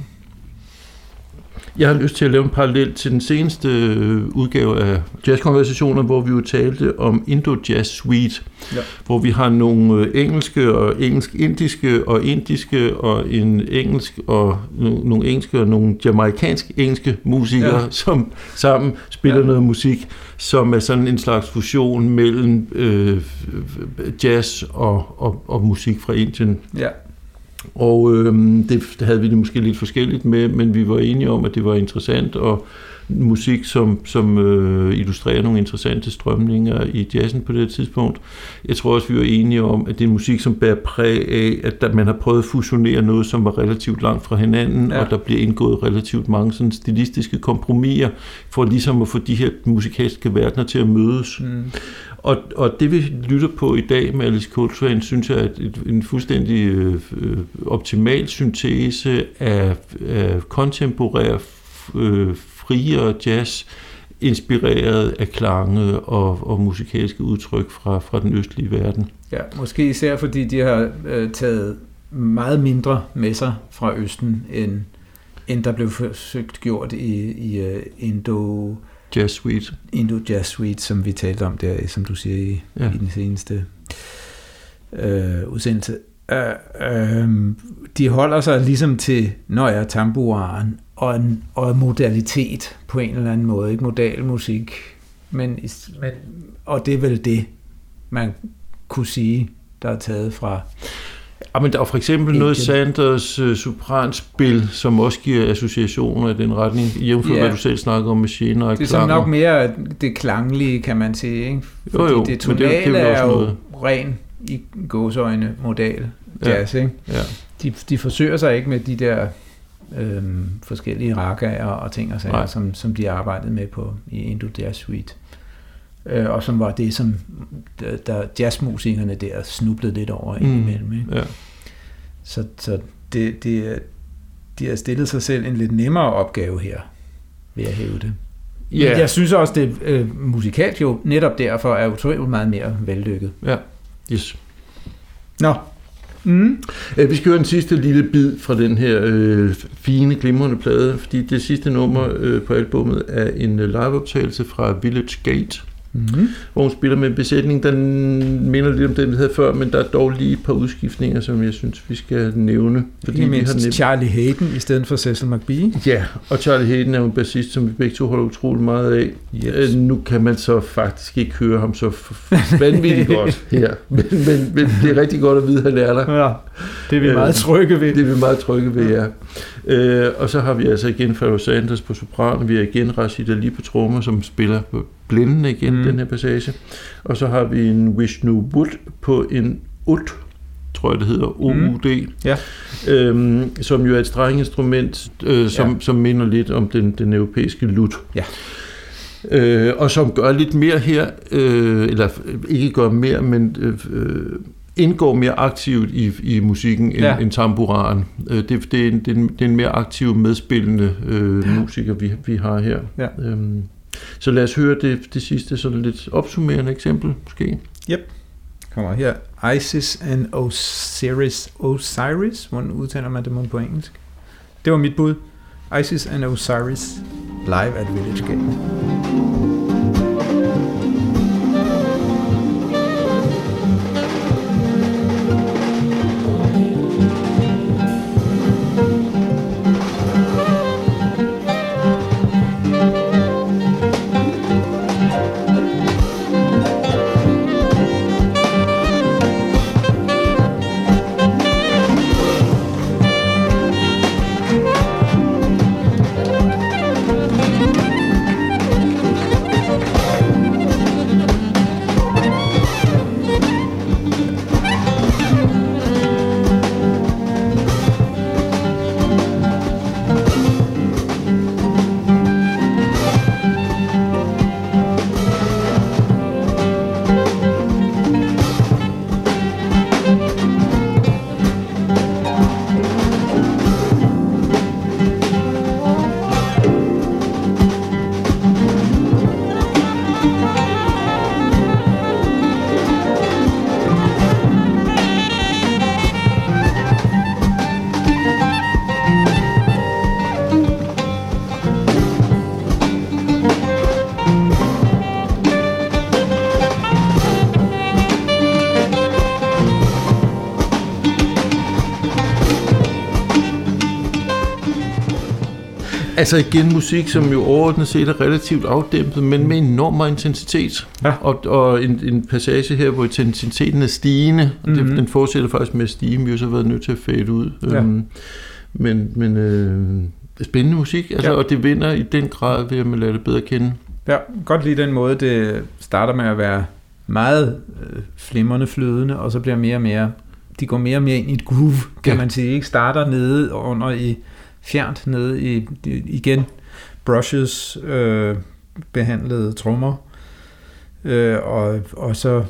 Jeg har lyst til at lave en parallel til den seneste øh, udgave af jazzkonversationer, hvor vi jo talte om Indo-Jazz Suite, ja. hvor vi har nogle øh, engelske og engelsk-indiske og indiske og en engelsk og nogle engelske og nogle jamaikansk-engelske musikere, ja. som sammen spiller ja. noget musik, som er sådan en slags fusion mellem øh, jazz og, og, og musik fra Indien. Ja. Og øh, det havde vi det måske lidt forskelligt med, men vi var enige om, at det var interessant, og musik, som, som øh, illustrerer nogle interessante strømninger i jazzen på det tidspunkt. Jeg tror også, vi var enige om, at det er musik, som bærer præg af, at der, man har prøvet at fusionere noget, som var relativt langt fra hinanden, ja. og der bliver indgået relativt mange sådan, stilistiske kompromiser, for ligesom at få de her musikalske verdener til at mødes. Mm. Og, og det vi lytter på i dag med Alice Coltrane, synes jeg er et, en fuldstændig øh, optimal syntese af, af kontemporær øh, friere jazz, inspireret af klange og, og musikalske udtryk fra, fra den østlige verden. Ja, måske især fordi de har øh, taget meget mindre med sig fra Østen, end, end der blev forsøgt gjort i, i uh, Indo... Jazz Suite. Indo Jazz Suite, som vi talte om der, som du siger, i, ja. i den seneste øh, udsendelse. Uh, uh, de holder sig ligesom til, når jeg er tamburen og en, og en modalitet på en eller anden måde, ikke modal musik, men, men, og det er vel det, man kunne sige, der er taget fra Ja, men der er for eksempel noget Sanders uh, sopranspil, som også giver associationer i den retning, jævnfør ja. hvad du selv snakker om med og Det er nok mere det klanglige, kan man sige. Ikke? Fordi jo, jo, det tonale det, det er, er jo noget. ren i gåsøjne modal jazz. Ja. Ikke? Ja. De, de forsøger sig ikke med de der øhm, forskellige ragaer og ting og sager, som, som de arbejdede med på i Indo Jazz Suite. Øh, og som var det, som der, der jazzmusikerne der snublede lidt over mm. imellem. Ikke? Ja. Så, så det, det, de har stillet sig selv en lidt nemmere opgave her, ved at hæve det. Yeah. Men jeg synes også, det øh, musikalt jo netop derfor er utroligt meget mere vellykket. Ja, yes. Nå, Mm. Øh, vi skal høre den sidste lille bid fra den her øh, fine, glimrende plade, fordi det sidste nummer øh, på albummet er en øh, liveoptagelse fra Village Gate mm-hmm. hvor hun spiller med en besætning, der minder lidt om den, vi havde før, men der er dog lige et par udskiftninger, som jeg synes, vi skal nævne. Fordi Ikke mindst vi har Charlie Hayden i stedet for Cecil McBee. Ja, og Charlie Hayden er jo en bassist, som vi begge to holder utrolig meget af. Yes. Øh, nu kan man så faktisk ikke høre ham så vanvittigt godt her, men, men, men det er rigtig godt at vide, at han er der. Ja, det er vi meget trygge ved. Det er vi meget trygge ved, ja. Øh, og så har vi altså igen Pharoah Sanders på sopran, vi har igen Rashid Ali på trommer, som spiller på blændende igen, mm. den her passage. Og så har vi en Vishnu Wood på en ut, tror jeg det hedder, OUD, mm. ja. øhm, som jo er et strenginstrument, øh, som, ja. som minder lidt om den, den europæiske lut. Ja. Øh, og som gør lidt mere her, øh, eller ikke gør mere, men øh, øh indgår mere aktivt i, i musikken end, ja. end tamburaren. Øh, det, det, det, er en, det er en mere aktiv medspillende øh, musiker, vi, vi har her. Ja. Øhm, så lad os høre det, det sidste sådan lidt opsummerende eksempel, måske. Yep. kommer her. Isis and Osiris. Osiris? Hvordan udtaler man det på engelsk? Det var mit bud. Isis and Osiris live at Village Gate. Altså igen musik, som jo overordnet set er relativt afdæmpet, men med enorm intensitet. Ja. Og, og en, en passage her, hvor intensiteten er stigende, mm-hmm. det, den fortsætter faktisk med at stige, vi har så været nødt til at fade ud. Ja. Øhm, men men øh, spændende musik, altså, ja. og det vinder i den grad ved at man lader det bedre kende. Ja, godt lide den måde, det starter med at være meget øh, flimrende flydende, og så bliver mere og mere, de går mere og mere ind i et groove, kan ja. man sige, ikke? Starter nede under i fjernt nede i, igen, brushes, øh, behandlede trommer, øh, og, og så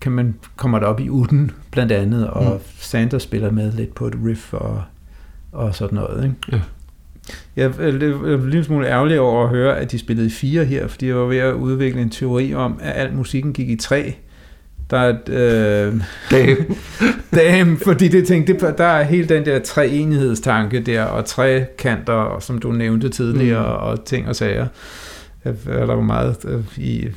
kan man kommer der op i uden blandt andet, og mm. Sanders spiller med lidt på et riff og, og sådan noget. Ikke? Ja. Jeg er en lille smule ærgerlig over at høre, at de spillede fire her, fordi jeg var ved at udvikle en teori om, at al musikken gik i tre. Der er et... Øh, Damn. Damn, fordi det tænkte, det, der er hele den der treenhedstanke der, og tre kanter, som du nævnte tidligere, mm. og ting og sager. Der var meget øh, i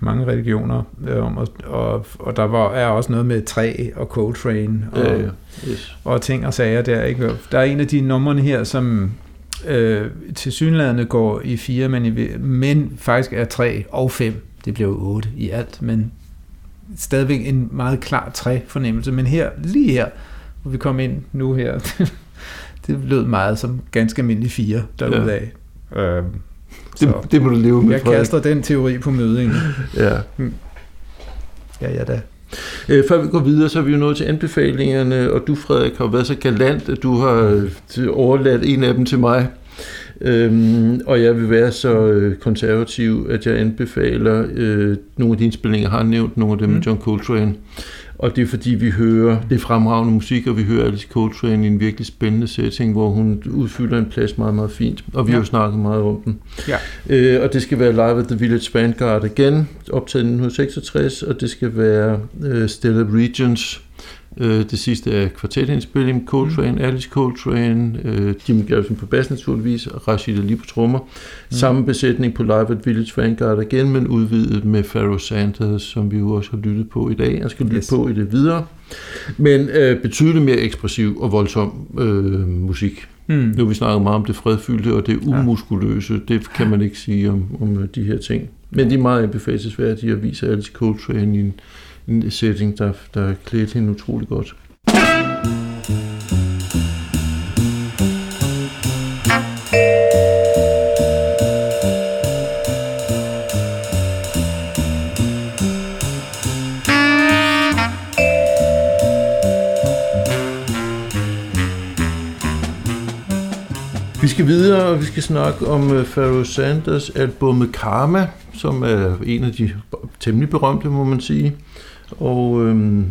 mange religioner øh, om, og, og, og der var, er også noget med træ og Coltrane og, ja, ja. Yes. og ting og sager der. Ikke? Der er en af de numrene her, som øh, til synlædende går i fire, men, i, men faktisk er tre og fem. Det blev otte i alt, men stadigvæk en meget klar træ-fornemmelse, men her, lige her, hvor vi kom ind nu her, det lød meget som ganske almindelig fire derudaf. Ja. Øhm, det, det må du leve med, Jeg Frederik. kaster den teori på mødingen. ja. Hmm. Ja, ja da. Øh, før vi går videre, så er vi jo nået til anbefalingerne, og du, Frederik, har været så galant, at du har øh, overladt en af dem til mig. Øhm, og jeg vil være så øh, konservativ, at jeg anbefaler øh, nogle af de indspillinger, jeg har nævnt, nogle af dem mm. med John Coltrane. Og det er fordi, vi hører det fremragende musik, og vi hører Alice Coltrane i en virkelig spændende setting, hvor hun udfylder en plads meget, meget fint. Og vi ja. har jo snakket meget om den. Ja. Øh, og det skal være Live at the Village Vanguard igen, optaget i 1966, og det skal være øh, Stellar Regions Øh, det sidste er kvartetindspilling, Coltrane, mm. Alice Coltrane, øh, Jimmy Garrison på bas naturligvis, og Rashid Ali på trommer. Mm. Samme besætning på Live at Village Vanguard igen, men udvidet med Pharoah Sanders, som vi jo også har lyttet på i dag. Jeg skal lytte yes. på i det videre. Men øh, betydeligt mere ekspressiv og voldsom øh, musik. Mm. Nu har vi snakket meget om det fredfyldte og det umuskuløse. Det kan man ikke sige om, om de her ting. Men de er meget anbefalesværdige at vise Alice Coltrane i en en setting, der, der klædte hende utrolig godt. Vi skal videre, og vi skal snakke om uh, Pharoah Sanders albumet Karma, som er en af de temmelig berømte, må man sige. Og øhm,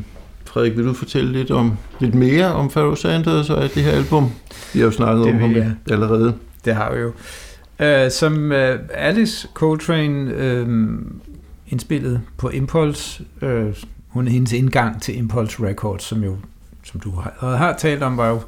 Frederik, vil du fortælle lidt om lidt mere om Pharoah Sanders og det her album? Vi har jo snakket det om ham allerede. Det har vi jo. Uh, som uh, Alice Coltrane uh, indspillet på Impulse uh, hun hendes indgang til Impulse Records, som jo, som du har, har talt om, var jo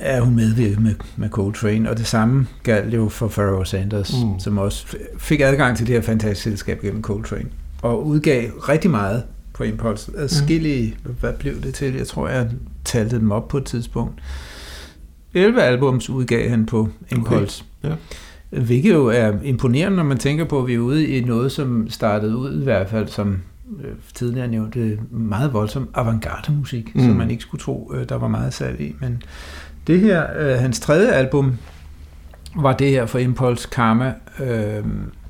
er hun medvirket med, med Coltrane, og det samme galt jo for Pharoah Sanders, mm. som også fik adgang til det her fantastiske selskab gennem Coltrane, og udgav rigtig meget på Impulse. Adskillige, mm. hvad blev det til? Jeg tror, jeg talte dem op på et tidspunkt. 11 albums udgav han på Impulse. Okay. Ja. Hvilket jo er imponerende, når man tænker på, at vi er ude i noget, som startede ud i hvert fald som øh, tidligere nævnte, meget voldsom avantgarde musik, mm. som man ikke skulle tro, øh, der var meget salg i. Men det her, øh, hans tredje album, var det her for Impulse Karma, øh,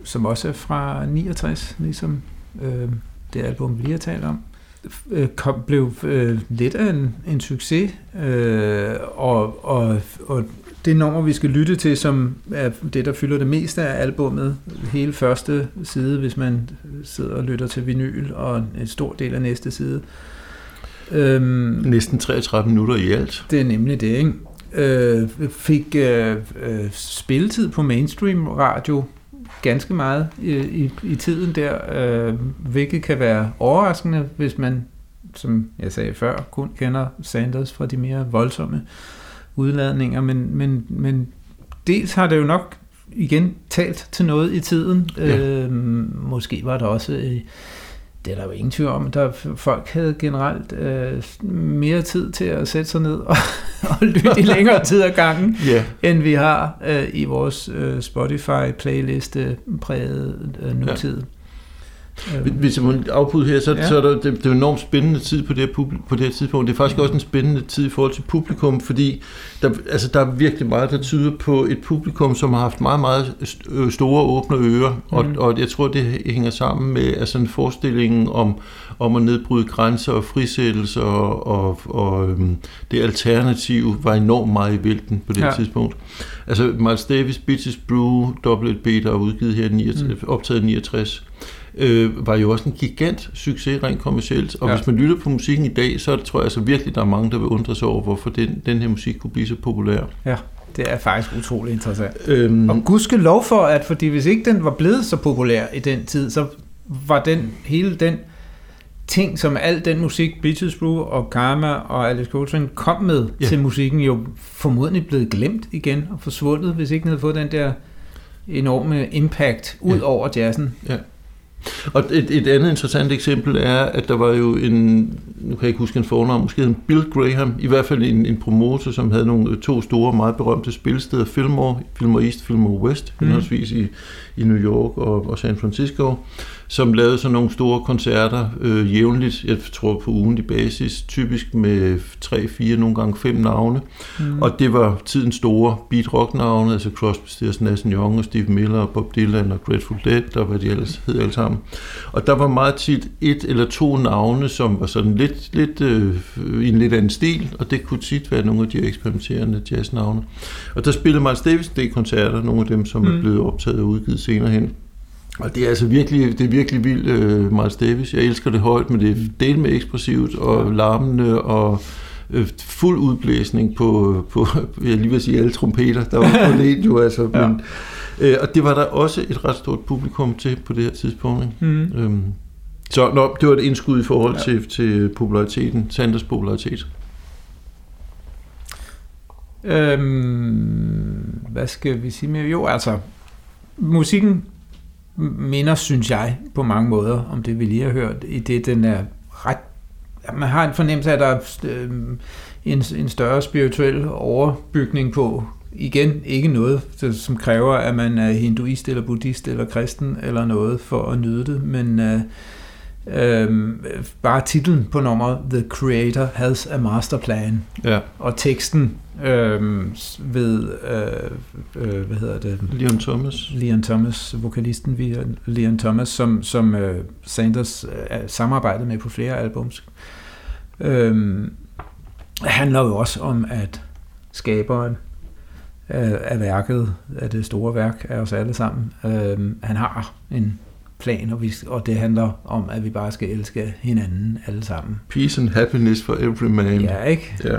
som også er fra 69, ligesom øh, det album, vi lige har talt om. Øh, kom, blev øh, lidt af en, en succes, øh, og, og, og det nummer, vi skal lytte til, som er det, der fylder det meste af albummet, hele første side, hvis man sidder og lytter til vinyl, og en stor del af næste side. Øhm, Næsten 33 minutter i alt. Det er nemlig det, ikke? Øh, fik øh, øh, spilletid på mainstream radio ganske meget i, i, i tiden der, øh, hvilket kan være overraskende, hvis man, som jeg sagde før, kun kender Sanders fra de mere voldsomme udladninger, men, men, men dels har det jo nok igen talt til noget i tiden. Ja. Øh, måske var der også øh, det er der jo ingen tvivl om. Der, folk havde generelt øh, mere tid til at sætte sig ned og, og lytte i længere tid ad gangen, yeah. end vi har øh, i vores øh, Spotify-playliste præget øh, nutid. Ja. Hvis jeg må afbryde her, så, ja. så er der, det, det er en enormt spændende tid på det, her, på det her tidspunkt. Det er faktisk også en spændende tid i forhold til publikum, fordi der, altså, der er virkelig meget, der tyder på et publikum, som har haft meget, meget øh, store åbne ører, mm. og, og jeg tror, det hænger sammen med altså, en forestilling om, om at nedbryde grænser og frisættelse, og, og, og øhm, det alternativ var enormt meget i vælten på det ja. tidspunkt. Altså Miles Davis, Bitches Brew, WLB, der er udgivet her, 69, mm. optaget 69, øh, var jo også en gigant succes rent kommercielt. Og ja. hvis man lytter på musikken i dag, så tror jeg altså virkelig, der er mange, der vil undre sig over, hvorfor den, den her musik kunne blive så populær. Ja, det er faktisk utrolig interessant. Øhm, og gudske lov for, at fordi hvis ikke den var blevet så populær i den tid, så var den hele den ting, som al den musik, Beaches Brew og Karma og Alex Coltrane kom med ja. til musikken, jo formodentlig blevet glemt igen og forsvundet, hvis ikke den havde fået den der enorme impact ud ja. over jazzen. Ja. Og et, et andet interessant eksempel er, at der var jo en, nu kan jeg ikke huske en fornavn, måske en Bill Graham, i hvert fald en, en promotor, som havde nogle to store, meget berømte spilsteder, Fillmore, Fillmore East, Fillmore West, mm. henholdsvis i, i New York og, og San Francisco som lavede sådan nogle store koncerter øh, jævnligt, jeg tror på ugenlig basis, typisk med tre, fire, nogle gange fem navne. Mm. Og det var tidens store beat rock navne, altså Crosby, Stills, Nash Young og Steve Miller og Bob Dylan og Grateful Dead, der var de ellers hed alle sammen. Og der var meget tit et eller to navne, som var sådan lidt, lidt øh, i en lidt anden stil, og det kunne tit være nogle af de eksperimenterende jazznavne. Og der spillede Miles Davis det koncerter, nogle af dem, som mm. er blevet optaget og udgivet senere hen. Og det er altså virkelig, det er virkelig vildt, uh, Miles Davis. Jeg elsker det højt, men det er del med eksplosivt og larmende og uh, fuld udblæsning på, på jeg lige vil sige alle trompeter, der var på det jo altså. ja. Men, uh, og det var der også et ret stort publikum til på det her tidspunkt. Ikke? Mm. Um, så nå, det var et indskud i forhold ja. til, til populariteten, Sanders popularitet. Øhm, hvad skal vi sige mere? Jo, altså, musikken minder, synes jeg, på mange måder om det, vi lige har hørt, i det, den er ret... Man har en fornemmelse af, at der er øh, en, en større spirituel overbygning på. Igen, ikke noget, som kræver, at man er hinduist eller buddhist eller kristen eller noget for at nyde det, men øh, øh, bare titlen på nummeret, The Creator Has a Master Plan, ja. og teksten øh, ved, øh, øh, hvad hedder det? Leon Thomas. Leon Thomas, vokalisten via Leon Thomas, som, som øh, Sanders øh, samarbejdet med på flere albums. Øh, handler jo også om, at skaberen af, af værket, af det store værk af os alle sammen, øh, han har en plan, og, vi, og det handler om, at vi bare skal elske hinanden alle sammen. Peace and happiness for every man. Ja, ikke? Ja.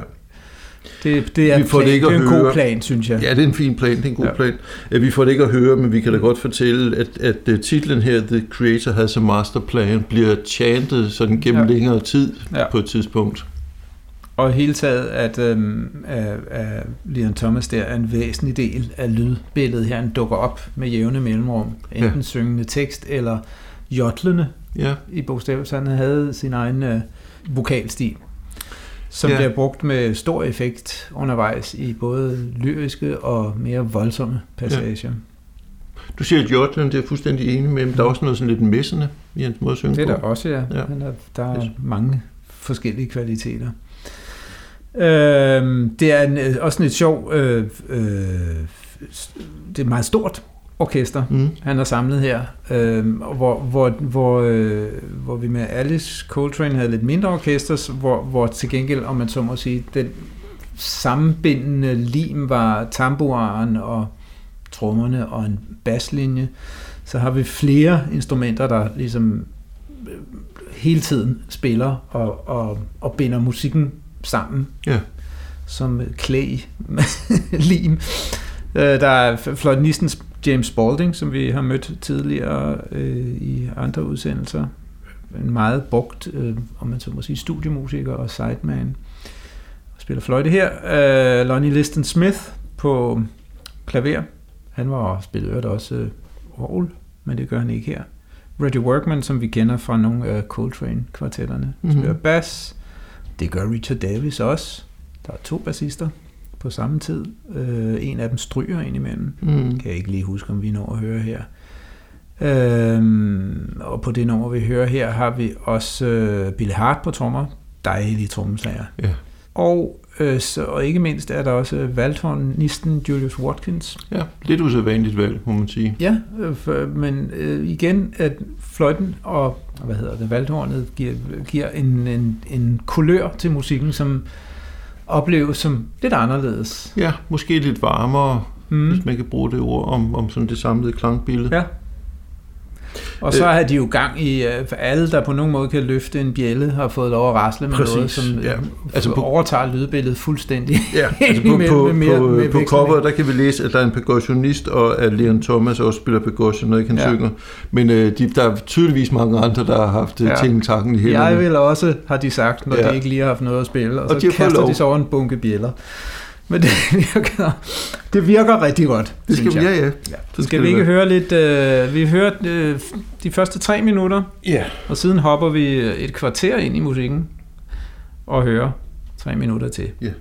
Det, det er, vi får plan. det, ikke det er en høre. god plan, synes jeg. Ja, det er en fin plan, det er en god ja. plan. Vi får det ikke at høre, men vi kan da godt fortælle, at, at øh, titlen her, The Creator Has a Master Plan, bliver chantet sådan gennem ja. længere tid ja. på et tidspunkt. Og hele taget, at, øhm, at, at Leon Thomas der er en væsentlig del af lydbilledet her. Han dukker op med jævne mellemrum. Enten ja. syngende tekst eller jotlende ja. i bogstaver. Så han havde sin egen øh, vokalstil som ja. bliver brugt med stor effekt undervejs i både lyriske og mere voldsomme passager. Ja. Du siger, Jotland er fuldstændig enig med, men der er også noget sådan lidt messende i hans måde at synge Det er der også, ja. ja. Men der, der er mange forskellige kvaliteter. Øh, det er en, øh, også en et sjov, øh, øh, det er meget stort orkester, mm. han har samlet her, øh, hvor, hvor, hvor, øh, hvor vi med Alice Coltrane havde lidt mindre orkester, hvor, hvor til gengæld, om man så må sige, den sammenbindende lim var tamburen og trommerne og en baslinje, så har vi flere instrumenter, der ligesom øh, hele tiden spiller og, og, og binder musikken sammen. Ja. Som klæ lim. Øh, der er fløjtenisten James Spalding, som vi har mødt tidligere øh, i andre udsendelser. En meget brugt, øh, om man så må sige, studiemusiker og sideman. Spiller fløjte her. Øh, Lonnie Liston Smith på klaver. Han var spillet også øh, orgel, men det gør han ikke her. Reggie Workman, som vi kender fra nogle af Coltrane-kvartetterne, mm-hmm. spiller bass. Det gør Richard Davis også. Der er to bassister på samme tid. Øh, en af dem stryger ind imellem. Mm. Kan jeg ikke lige huske, om vi når at høre her. Øh, og på det nummer, vi hører her, har vi også øh, Billy Hart på trommer. Dejlige trommeslager. Ja. Og, øh, så, og ikke mindst er der også valthornisten Julius Watkins. Ja, lidt usædvanligt valg, må man sige. Ja, øh, for, men øh, igen, at fløjten og hvad hedder det, valthornet giver, giver en, en, en kulør til musikken, som opleves som lidt anderledes. Ja, måske lidt varmere, mm. hvis man kan bruge det ord om, om sådan det samlede klangbillede. Ja. Og så har de jo gang i, øh, for alle, der på nogen måde kan løfte en bjælle, har fået lov at rasle med Præcis, noget, som ja. altså på, overtager lydbilledet fuldstændig. Ja, altså på, med, på, med mere, på, med på cover, der kan vi læse, at der er en percussionist, og at Leon Thomas også spiller percussion, når han ja. synger. Men øh, de, der er tydeligvis mange andre, der har haft øh, ja. ting takken i hænderne. Jeg vil også, har de sagt, når ja. de ikke lige har haft noget at spille, og, og så de kaster de så over en bunke bjæller. Men det virker, det virker rigtig godt, det skal, vi, Ja, ja. ja. Så skal, vi ikke høre lidt... Øh, vi hører øh, de første tre minutter, ja. og siden hopper vi et kvarter ind i musikken og hører tre minutter til. Ja.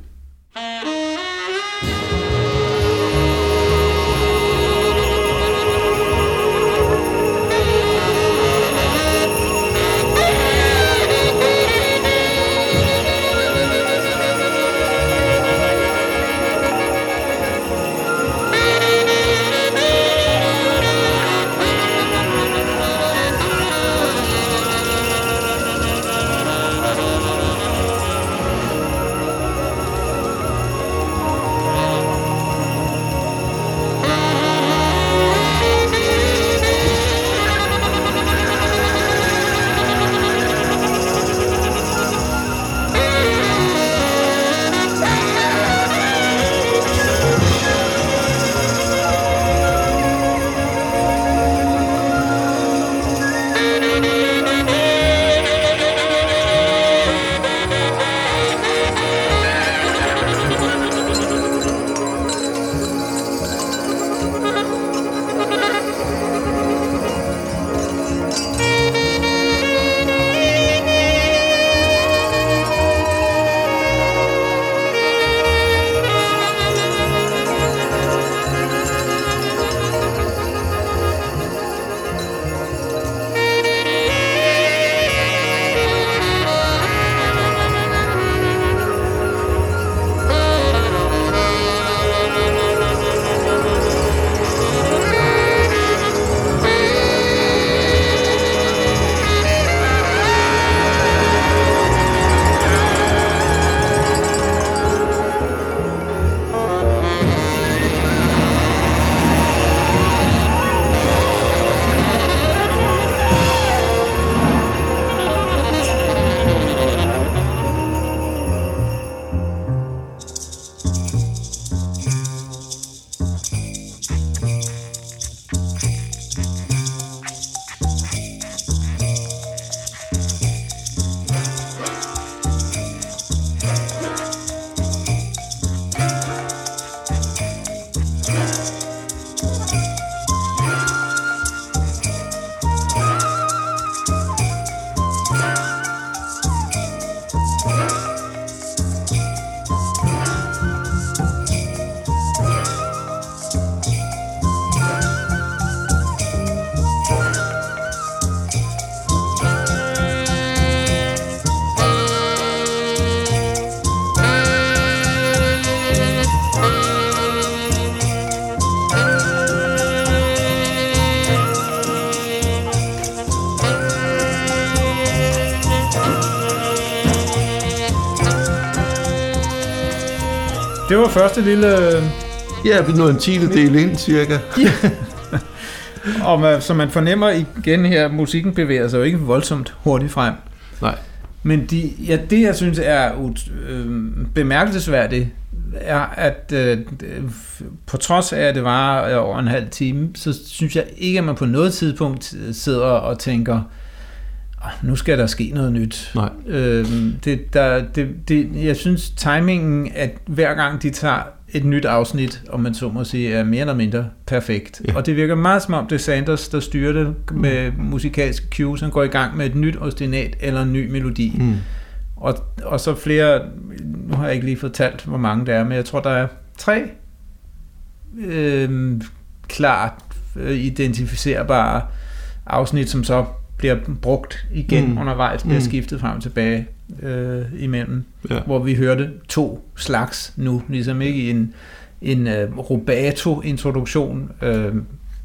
Det var første lille... Ja, vi nåede en tiende del ind, cirka. ja. Og man, så man fornemmer igen her, musikken bevæger sig jo ikke voldsomt hurtigt frem. Nej. Men de, ja, det, jeg synes er øh, bemærkelsesværdigt, er, at øh, på trods af, at det var over en halv time, så synes jeg ikke, at man på noget tidspunkt sidder og tænker, nu skal der ske noget nyt. Nej. Øh, det, der, det, det, jeg synes, timingen, at hver gang de tager et nyt afsnit, om man så må sige, er mere eller mindre perfekt. Ja. Og det virker meget som om, det er Sanders, der styrer det med mm. musikalske cues. Han går i gang med et nyt ostinat eller en ny melodi. Mm. Og, og så flere, nu har jeg ikke lige fortalt, hvor mange der er, men jeg tror, der er tre øh, klart øh, identificerbare afsnit, som så bliver brugt igen mm. undervejs, bliver mm. skiftet frem og tilbage øh, imellem, ja. hvor vi hørte to slags nu, ligesom ikke i en, en uh, rubato-introduktion øh,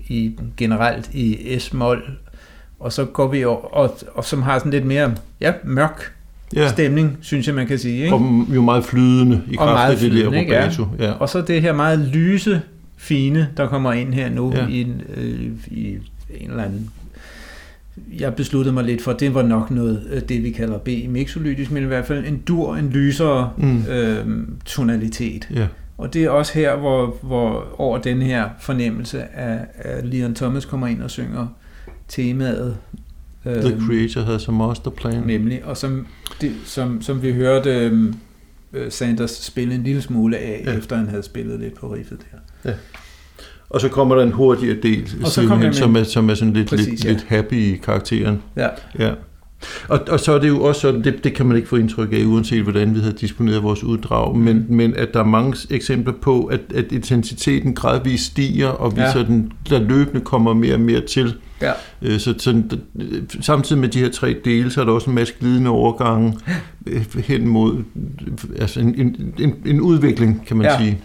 i, generelt i S-mol, og så går vi over, og, og som har sådan lidt mere ja, mørk ja. stemning, synes jeg, man kan sige. Ikke? Og jo meget flydende i kraft af det der rubato. Ja. Ja. Og så det her meget lyse, fine, der kommer ind her nu ja. i, en, øh, i en eller anden jeg besluttede mig lidt for, at det var nok noget, øh, det vi kalder B mixolytisk, men i hvert fald en dur, en lysere mm. øh, tonalitet. Yeah. Og det er også her, hvor, hvor over den her fornemmelse af, af Leon Thomas kommer ind og synger temaet. Øh, The Creator has a master plan. Nemlig, og som, det, som, som vi hørte øh, Sanders spille en lille smule af, ja. efter han havde spillet lidt på riffet der. Ja. Og så kommer der en hurtigere del, så sidenhen, som, er, som er sådan lidt, Præcis, lidt, ja. lidt happy i karakteren. Ja. ja. Og, og så er det jo også sådan, det, det kan man ikke få indtryk af, uanset hvordan vi havde disponeret vores uddrag, men, men at der er mange eksempler på, at, at intensiteten gradvist stiger, og vi ja. sådan, der løbende kommer mere og mere til. Ja. Øh, så sådan, samtidig med de her tre dele, så er der også en masse glidende overgange øh, hen mod altså en, en, en, en udvikling, kan man ja. sige.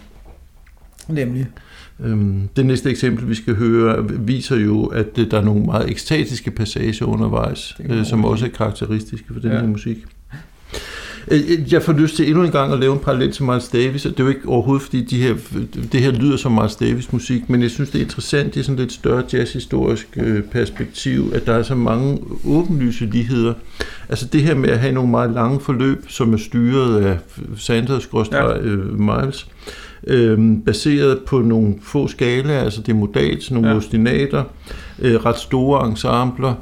Nemlig. Øhm, det næste eksempel, vi skal høre, viser jo, at der er nogle meget ekstatiske passager undervejs, øh, som også er karakteristiske for den ja. her musik. Øh, øh, jeg får lyst til endnu en gang at lave en parallel til Miles Davis, og det er jo ikke overhovedet, fordi de her, det her lyder som Miles Davis musik, men jeg synes, det er interessant i sådan lidt større jazzhistorisk perspektiv, at der er så mange åbenlyse ligheder. Altså det her med at have nogle meget lange forløb, som er styret af Sanders, ja. Miles, øh, baseret på nogle få skalaer, altså det er modalt, nogle ja. ostinater, øh, ret store ensembler,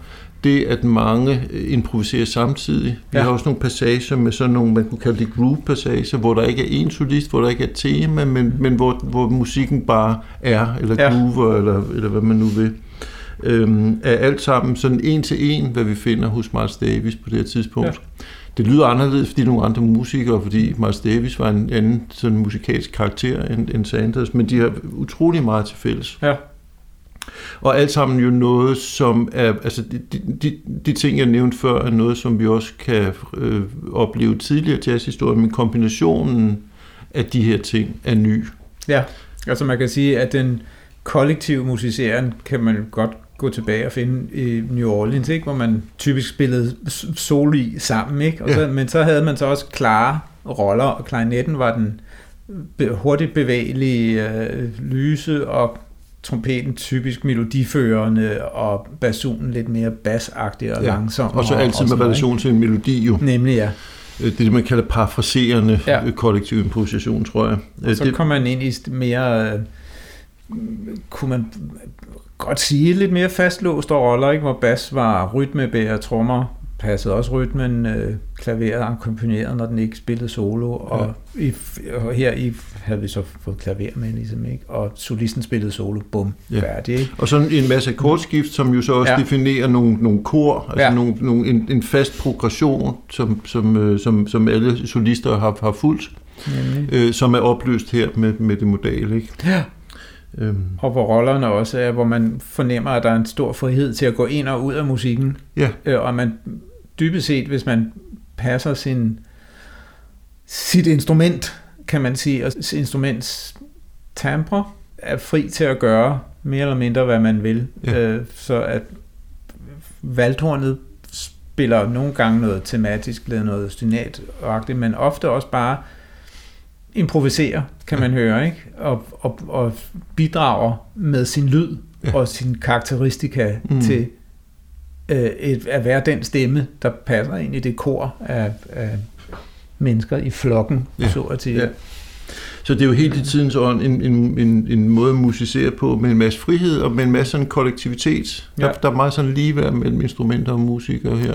det at mange øh, improviserer samtidig. Vi ja. har også nogle passager med sådan nogle, man kunne kalde det groove-passager, hvor der ikke er en solist, hvor der ikke er tema, men, men hvor, hvor musikken bare er, eller ja. groover, eller, eller hvad man nu vil. Øhm, er alt sammen sådan en til en, hvad vi finder hos Miles Davis på det her tidspunkt. Ja det lyder anderledes, fordi nogle andre musikere, fordi Miles Davis var en anden sådan musikalsk karakter end, end Sanders, men de har utrolig meget til fælles. Ja. Og alt sammen jo noget, som er, altså de, de, de ting, jeg nævnte før, er noget, som vi også kan øh, opleve tidligere jazzhistorie, men kombinationen af de her ting er ny. Ja, altså man kan sige, at den kollektive musiceren kan man godt gå tilbage og finde i New Orleans, ikke? hvor man typisk spillede soli sammen, ikke? Og så, ja. men så havde man så også klare roller, og klarinetten var den hurtigt bevægelige øh, lyse, og trompeten typisk melodiførende, og basunen lidt mere bassagtig og ja. langsom. Og så altid og med relation til en melodi jo. Nemlig, ja. Øh, det er det, man kalder parafraserende ja. kollektiv improvisation, tror jeg. Og så det, kommer man ind i mere... Øh, kunne man godt sige lidt mere fastlåste roller, ikke? hvor bas var rytmebærer, trommer passede også rytmen, øh, klaveret akkompagneret, når den ikke spillede solo, og, ja. i, og her i havde vi så fået klaver med, ligesom, ikke? og solisten spillede solo, bum, ja. færdig. Ikke? Og sådan en masse akkordskift, som jo så også ja. definerer nogle, nogle kor, altså ja. nogle, nogle, en, en fast progression, som, som, øh, som, som alle solister har, har fulgt, øh, som er opløst her med, med det modale. Ikke? Ja. Øhm. Og hvor rollerne også er, hvor man fornemmer, at der er en stor frihed til at gå ind og ud af musikken. Ja. Øh, og man dybest set, hvis man passer sin, sit instrument, kan man sige, og instruments timbre, er fri til at gøre mere eller mindre, hvad man vil. Ja. Øh, så at valthornet spiller nogle gange noget tematisk, eller noget stinat men ofte også bare improviserer, kan man høre, ikke? Og, og, og bidrager med sin lyd ja. og sin karakteristika mm. til øh, et, at være den stemme, der passer ind i det kor af, af mennesker i flokken, ja. så at sige. Ja. Så det er jo helt i tidens ånd en, en, en, en måde at musicere på med en masse frihed og med en masse sådan kollektivitet. Ja. Der, der er meget sådan ligeværd mellem instrumenter og musikere her.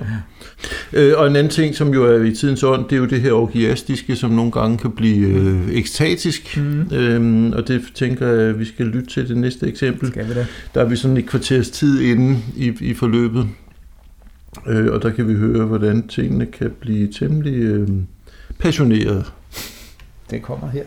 Ja. Øh, og en anden ting, som jo er i tidens ånd, det er jo det her orgiastiske, som nogle gange kan blive øh, ekstatisk. Mm. Øhm, og det tænker jeg, at vi skal lytte til det næste eksempel. Skal vi det? Der er vi sådan et kvarters tid inde i, i forløbet. Øh, og der kan vi høre, hvordan tingene kan blive temmelig øh, passionerede. Det kommer her.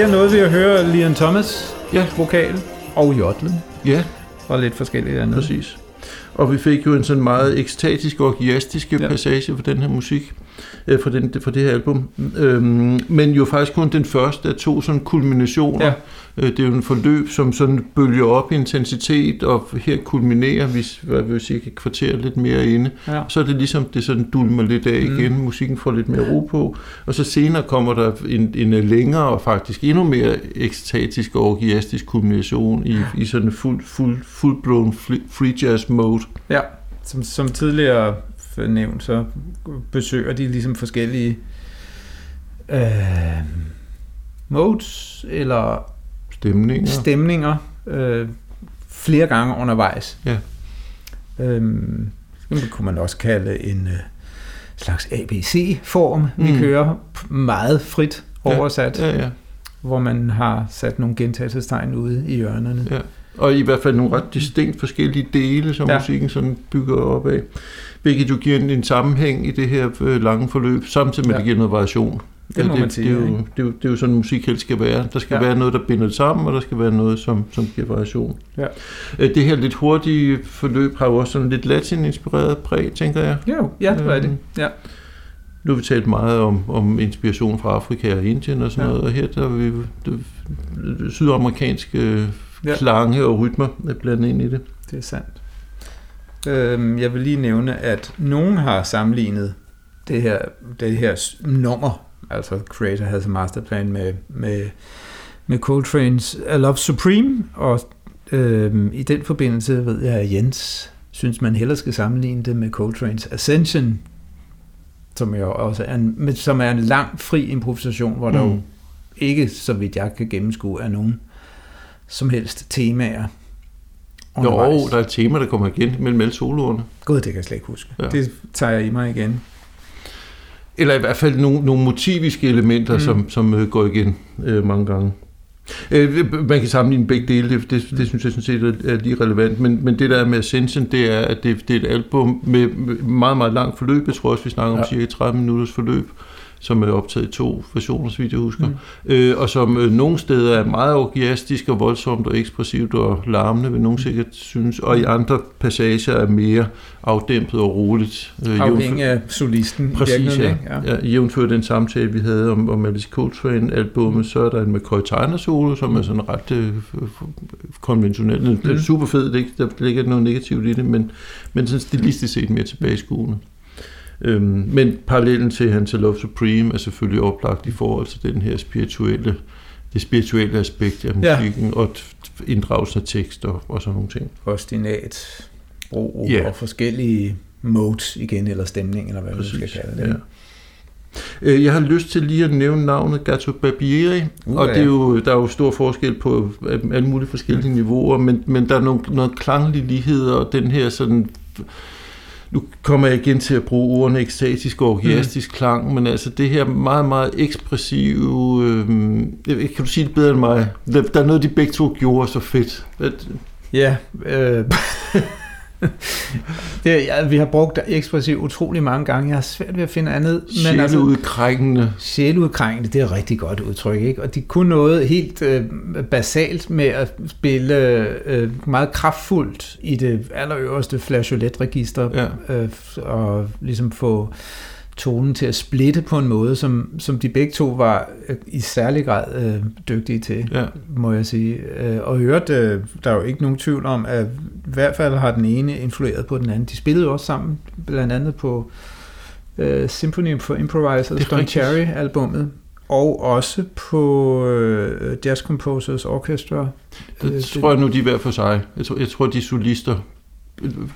Her nåede vi at høre Liam Thomas, ja. vokal og jodlen. Ja. Og lidt forskelligt andet. Præcis. Og vi fik jo en sådan meget ekstatisk og orgiastisk ja. passage for den her musik, øh, for, den, for det her album. Øhm, men jo faktisk kun den første af to sådan kulminationer. Ja. Øh, det er jo en forløb, som sådan bølger op i intensitet, og her kulminerer vi, hvad vil sige, et kvarter lidt mere inde. Ja. Så er det ligesom, det sådan dulmer lidt af igen, mm. musikken får lidt mere ro på, og så senere kommer der en, en længere og faktisk endnu mere ekstatisk og orgiastisk kulmination i, i sådan en fuld, fuld, full-blown free jazz mode. Ja, som, som tidligere nævnt, så besøger de ligesom forskellige øh, modes, eller stemninger, stemninger øh, flere gange undervejs. Ja. Øhm, det kunne man også kalde en øh, slags ABC-form, mm. vi kører meget frit oversat, ja. Ja, ja. hvor man har sat nogle gentagelsestegn ude i hjørnerne. Ja. Og i hvert fald nogle ret distinkt forskellige dele, som ja. musikken sådan bygger op af. Hvilket jo giver en, en sammenhæng i det her øh, lange forløb, samtidig med, ja. at det giver noget variation. Det må det, man sige. Det er, jo, det, er jo, det er jo sådan, musik helst skal være. Der skal ja. være noget, der binder det sammen, og der skal være noget, som, som giver variation. Ja. Øh, det her lidt hurtige forløb har jo også sådan lidt latin-inspireret præg, tænker jeg. Jo, ja, det er det. Øhm, ja. Nu har vi talt meget om, om inspiration fra Afrika og Indien og sådan ja. noget, og her der er vi det, sydamerikanske ja. klange og rytmer blandet ind i det. Det er sandt. Øhm, jeg vil lige nævne, at nogen har sammenlignet det her, det her nummer, altså Creator has a masterplan med, med, med Coltrane's A Love Supreme, og øhm, i den forbindelse ved jeg, at Jens synes, man hellere skal sammenligne det med Coltrane's Ascension, som jo også er en, som er en lang, fri improvisation, hvor mm. der jo ikke, så vidt jeg kan gennemskue, er nogen som helst temaer. Jo, der er et tema, der kommer igen mellem alle soloerne. Gud, det kan jeg slet ikke huske. Ja. Det tager jeg i mig igen. Eller i hvert fald nogle, nogle motiviske elementer, mm. som, som øh, går igen øh, mange gange. Øh, man kan sammenligne begge dele, det, det, det synes jeg sådan set er, er lige relevant, men, men det der med Ascension, det er, at det, det er et album med meget, meget langt forløb, jeg tror også, vi snakker om ja. cirka 30 minutters forløb, som er optaget i to versioner, så vidt jeg husker, mm. øh, og som øh, nogle steder er meget orgiastisk og voldsomt og ekspressivt og larmende, vil nogen mm. sikkert synes, og i andre passager er mere afdæmpet og roligt. Øh, Afhængig af solisten. Præcis, ja. ja. ja. Den samtale, vi havde om, om Alice Coltrane-albummet, mm. så er der en McCoy Tyner solo, som er sådan ret øh, konventionel. Mm. Det er super fed, det, der ligger noget negativt i det, men, men sådan stilistisk set mere tilbageskuende. Øhm, men parallellen til hans Love Supreme er selvfølgelig oplagt i forhold til den her spirituelle, det spirituelle aspekt af musikken ja. og inddragelsen af tekst og, og sådan nogle ting. Ostinat, ro ja. og forskellige modes igen, eller stemning, eller hvad Præcis. du skal kalde det. Ja. Øh, jeg har lyst til lige at nævne navnet Gato Barbieri, uh, og det er jo, der er jo stor forskel på alle mulige forskellige niveauer, men, men der er nogle, noget klanglige ligheder, og den her sådan nu kommer jeg igen til at bruge ordene ekstatisk og orgiastisk mm. klang, men altså det her meget, meget ekspressive, øh, kan du sige det bedre end mig? Der, der er noget, de begge to gjorde så fedt. Ja, øh, det, ja, vi har brugt ekspressiv utrolig mange gange. Jeg har svært ved at finde andet. Men sjæleudkrængende. Altså, sjæleudkrængende, det er et rigtig godt udtryk. Ikke? Og de kunne noget helt øh, basalt med at spille øh, meget kraftfuldt i det allerøverste flageolet-register. Ja. Øh, og ligesom få tonen til at splitte på en måde, som, som de begge to var øh, i særlig grad øh, dygtige til, ja. må jeg sige. Øh, og hørt, øh, der er jo ikke nogen tvivl om, at i hvert fald har den ene influeret på den anden. De spillede jo også sammen, blandt andet på øh, Symphony for Improvisers, Don Cherry-albummet, og også på øh, Jazz Composers Orchestra. Det øh, tror jeg nu, de er hver for sig. Jeg tror, jeg tror de solister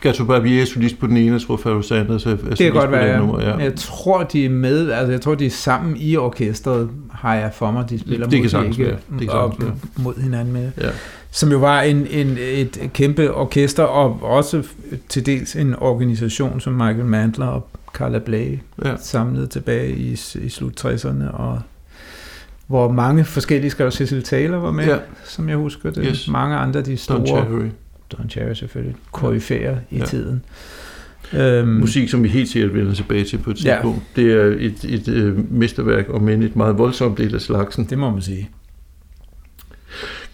Gato Barbier er solist på den ene, jeg tror Pharoah Sanders er, er det kan godt være, ja. nummer. Ja. Jeg tror, de er med, altså jeg tror, de er sammen i orkestret, har jeg for mig, de spiller det mod, ikke, være. det kan op, mod hinanden med. Ja. Som jo var en, en, et kæmpe orkester, og også til dels en organisation, som Michael Mandler og Carla Bley ja. samlede tilbage i, i slut 60'erne, og hvor mange forskellige skrev Cecil Taylor var med, ja. som jeg husker det. Yes. Mange andre de store Don Cherry selvfølgelig, koryfærer i ja. tiden. Øhm, Musik, som vi helt sikkert vender tilbage til på et tidspunkt. Ja. Det er et, et, et øh, mesterværk, og men et meget voldsomt del af slagsen. Det må man sige.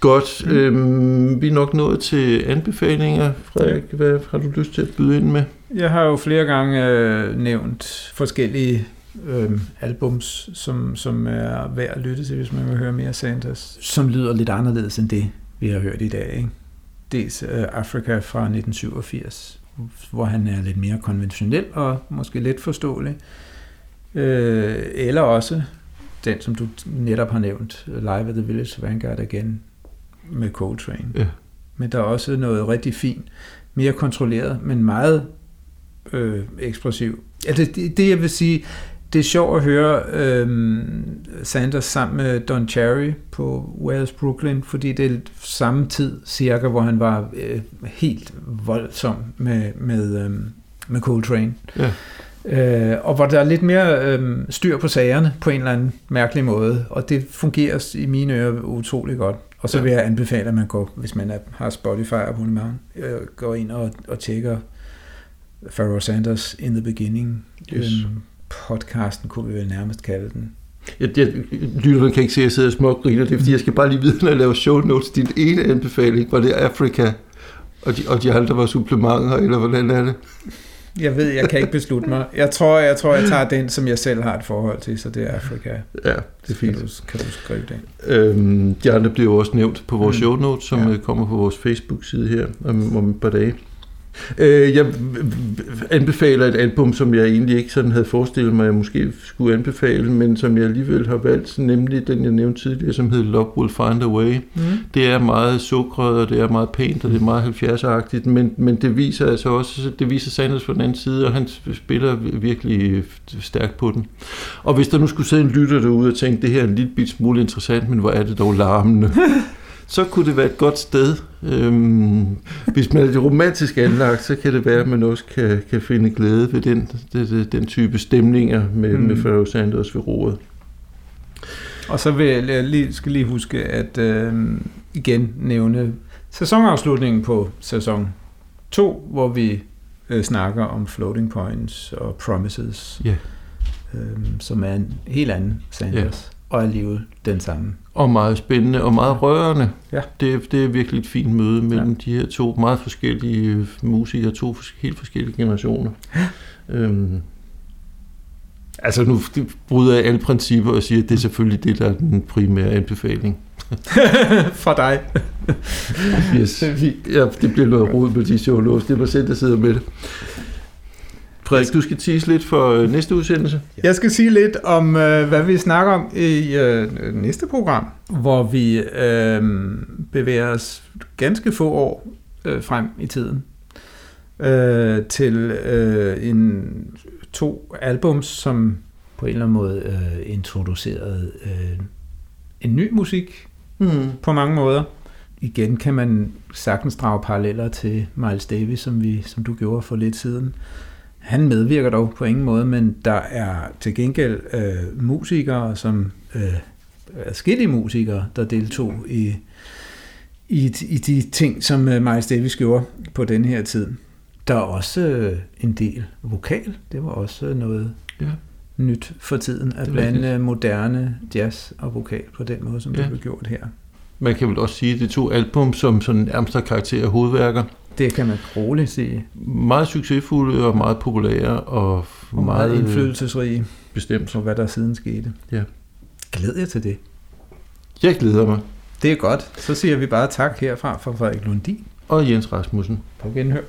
Godt. Mm. Øhm, vi er nok nået til anbefalinger. Frederik, hvad har du lyst til at byde ind med? Jeg har jo flere gange øh, nævnt forskellige øh, albums, som, som er værd at lytte til, hvis man vil høre mere Sanders, som lyder lidt anderledes end det, vi har hørt i dag. Ikke? Dels øh, Afrika fra 1987, hvor han er lidt mere konventionel og måske lidt forståelig, øh, eller også den, som du netop har nævnt, Live at the Village Vanguard igen, med Coltrane. Ja. Men der er også noget rigtig fint, mere kontrolleret, men meget øh, ekspressiv. Altså det, det, jeg vil sige, det er sjovt at høre øhm, Sanders sammen med Don Cherry på Wales Brooklyn, fordi det er samme tid cirka, hvor han var øh, helt voldsom med, med, øhm, med Coltrane. Ja. Øh, og hvor der er lidt mere øh, styr på sagerne på en eller anden mærkelig måde, og det fungerer i mine ører utrolig godt. Og så ja. vil jeg anbefale, at man går, hvis man er, har Spotify abonnement, øh, går ind og, og tjekker Pharoah Sanders In the Beginning. Yes. Øhm, podcasten kunne vi vel nærmest kalde den. Jeg, jeg, lytterne kan ikke se, at jeg sidder og smågriner. Det er, fordi jeg skal bare lige vide, når jeg laver show notes. Din ene anbefaling var det Afrika, og de, og de andre var supplementer, eller hvordan er det? Jeg ved, jeg kan ikke beslutte mig. Jeg tror, jeg tror, jeg tager den, som jeg selv har et forhold til, så det er Afrika. Ja, det er fint. Kan du, kan du skrive det? Øhm, de andre bliver også nævnt på vores mm. show notes, som ja. kommer på vores Facebook-side her om, om et par dage. Øh, jeg anbefaler et album, som jeg egentlig ikke sådan havde forestillet mig, at jeg måske skulle anbefale, men som jeg alligevel har valgt, nemlig den, jeg nævnte tidligere, som hedder Love Will Find a Way. Mm. Det er meget sukret, og det er meget pænt, og det er meget 70'er-agtigt, men, men det viser altså også, det viser Sanders på den anden side, og han spiller virkelig stærkt på den. Og hvis der nu skulle sidde en lytter derude og tænke, det her er en lille bit smule interessant, men hvor er det dog larmende. så kunne det være et godt sted. Øhm, hvis man er det romantisk anlagt, så kan det være, at man også kan, kan finde glæde ved den, den, den type stemninger med, mm. med Pharoah Sanders ved roret. Og så vil jeg lige, skal lige huske at øh, igen nævne sæsonafslutningen på sæson 2, hvor vi øh, snakker om floating points og promises, yeah. øh, som er en helt anden Sanders, yeah. Og alligevel den samme og meget spændende og meget rørende. Ja. Det, det er virkelig et fint møde mellem ja. de her to meget forskellige musikere, to helt forskellige generationer. øhm, altså nu bryder jeg alle principper og siger, at det er selvfølgelig det, der er den primære anbefaling. Fra dig. yes. Ja, det bliver noget rod med de show Det er mig selv, der sidder med det. Frederik, du skal tease lidt for øh, næste udsendelse. Jeg skal sige lidt om, øh, hvad vi snakker om i øh, næste program, hvor vi øh, bevæger os ganske få år øh, frem i tiden øh, til øh, en to albums, som på en eller anden måde øh, introducerede øh, en ny musik mm. på mange måder. Igen kan man sagtens drage paralleller til Miles Davis, som, vi, som du gjorde for lidt siden. Han medvirker dog på ingen måde, men der er til gengæld øh, musikere, som øh, forskellige musikere, der deltog i, i, i de ting, som øh, Miles Davis gjorde på den her tid. Der er også øh, en del vokal. Det var også noget ja. nyt for tiden, at blande rigtigt. moderne jazz og vokal på den måde, som ja. det blev gjort her. Man kan vel også sige, at det to album, som sådan nærmest har karakter af hovedværker. Det kan man roligt sige. Meget succesfulde og meget populære og, og meget, meget indflydelsesrige. Bestemt. For hvad der siden skete. Ja. Glæder jeg til det. Jeg glæder mig. Det er godt. Så siger vi bare tak herfra fra Frederik Lundin. Og Jens Rasmussen. På genhør.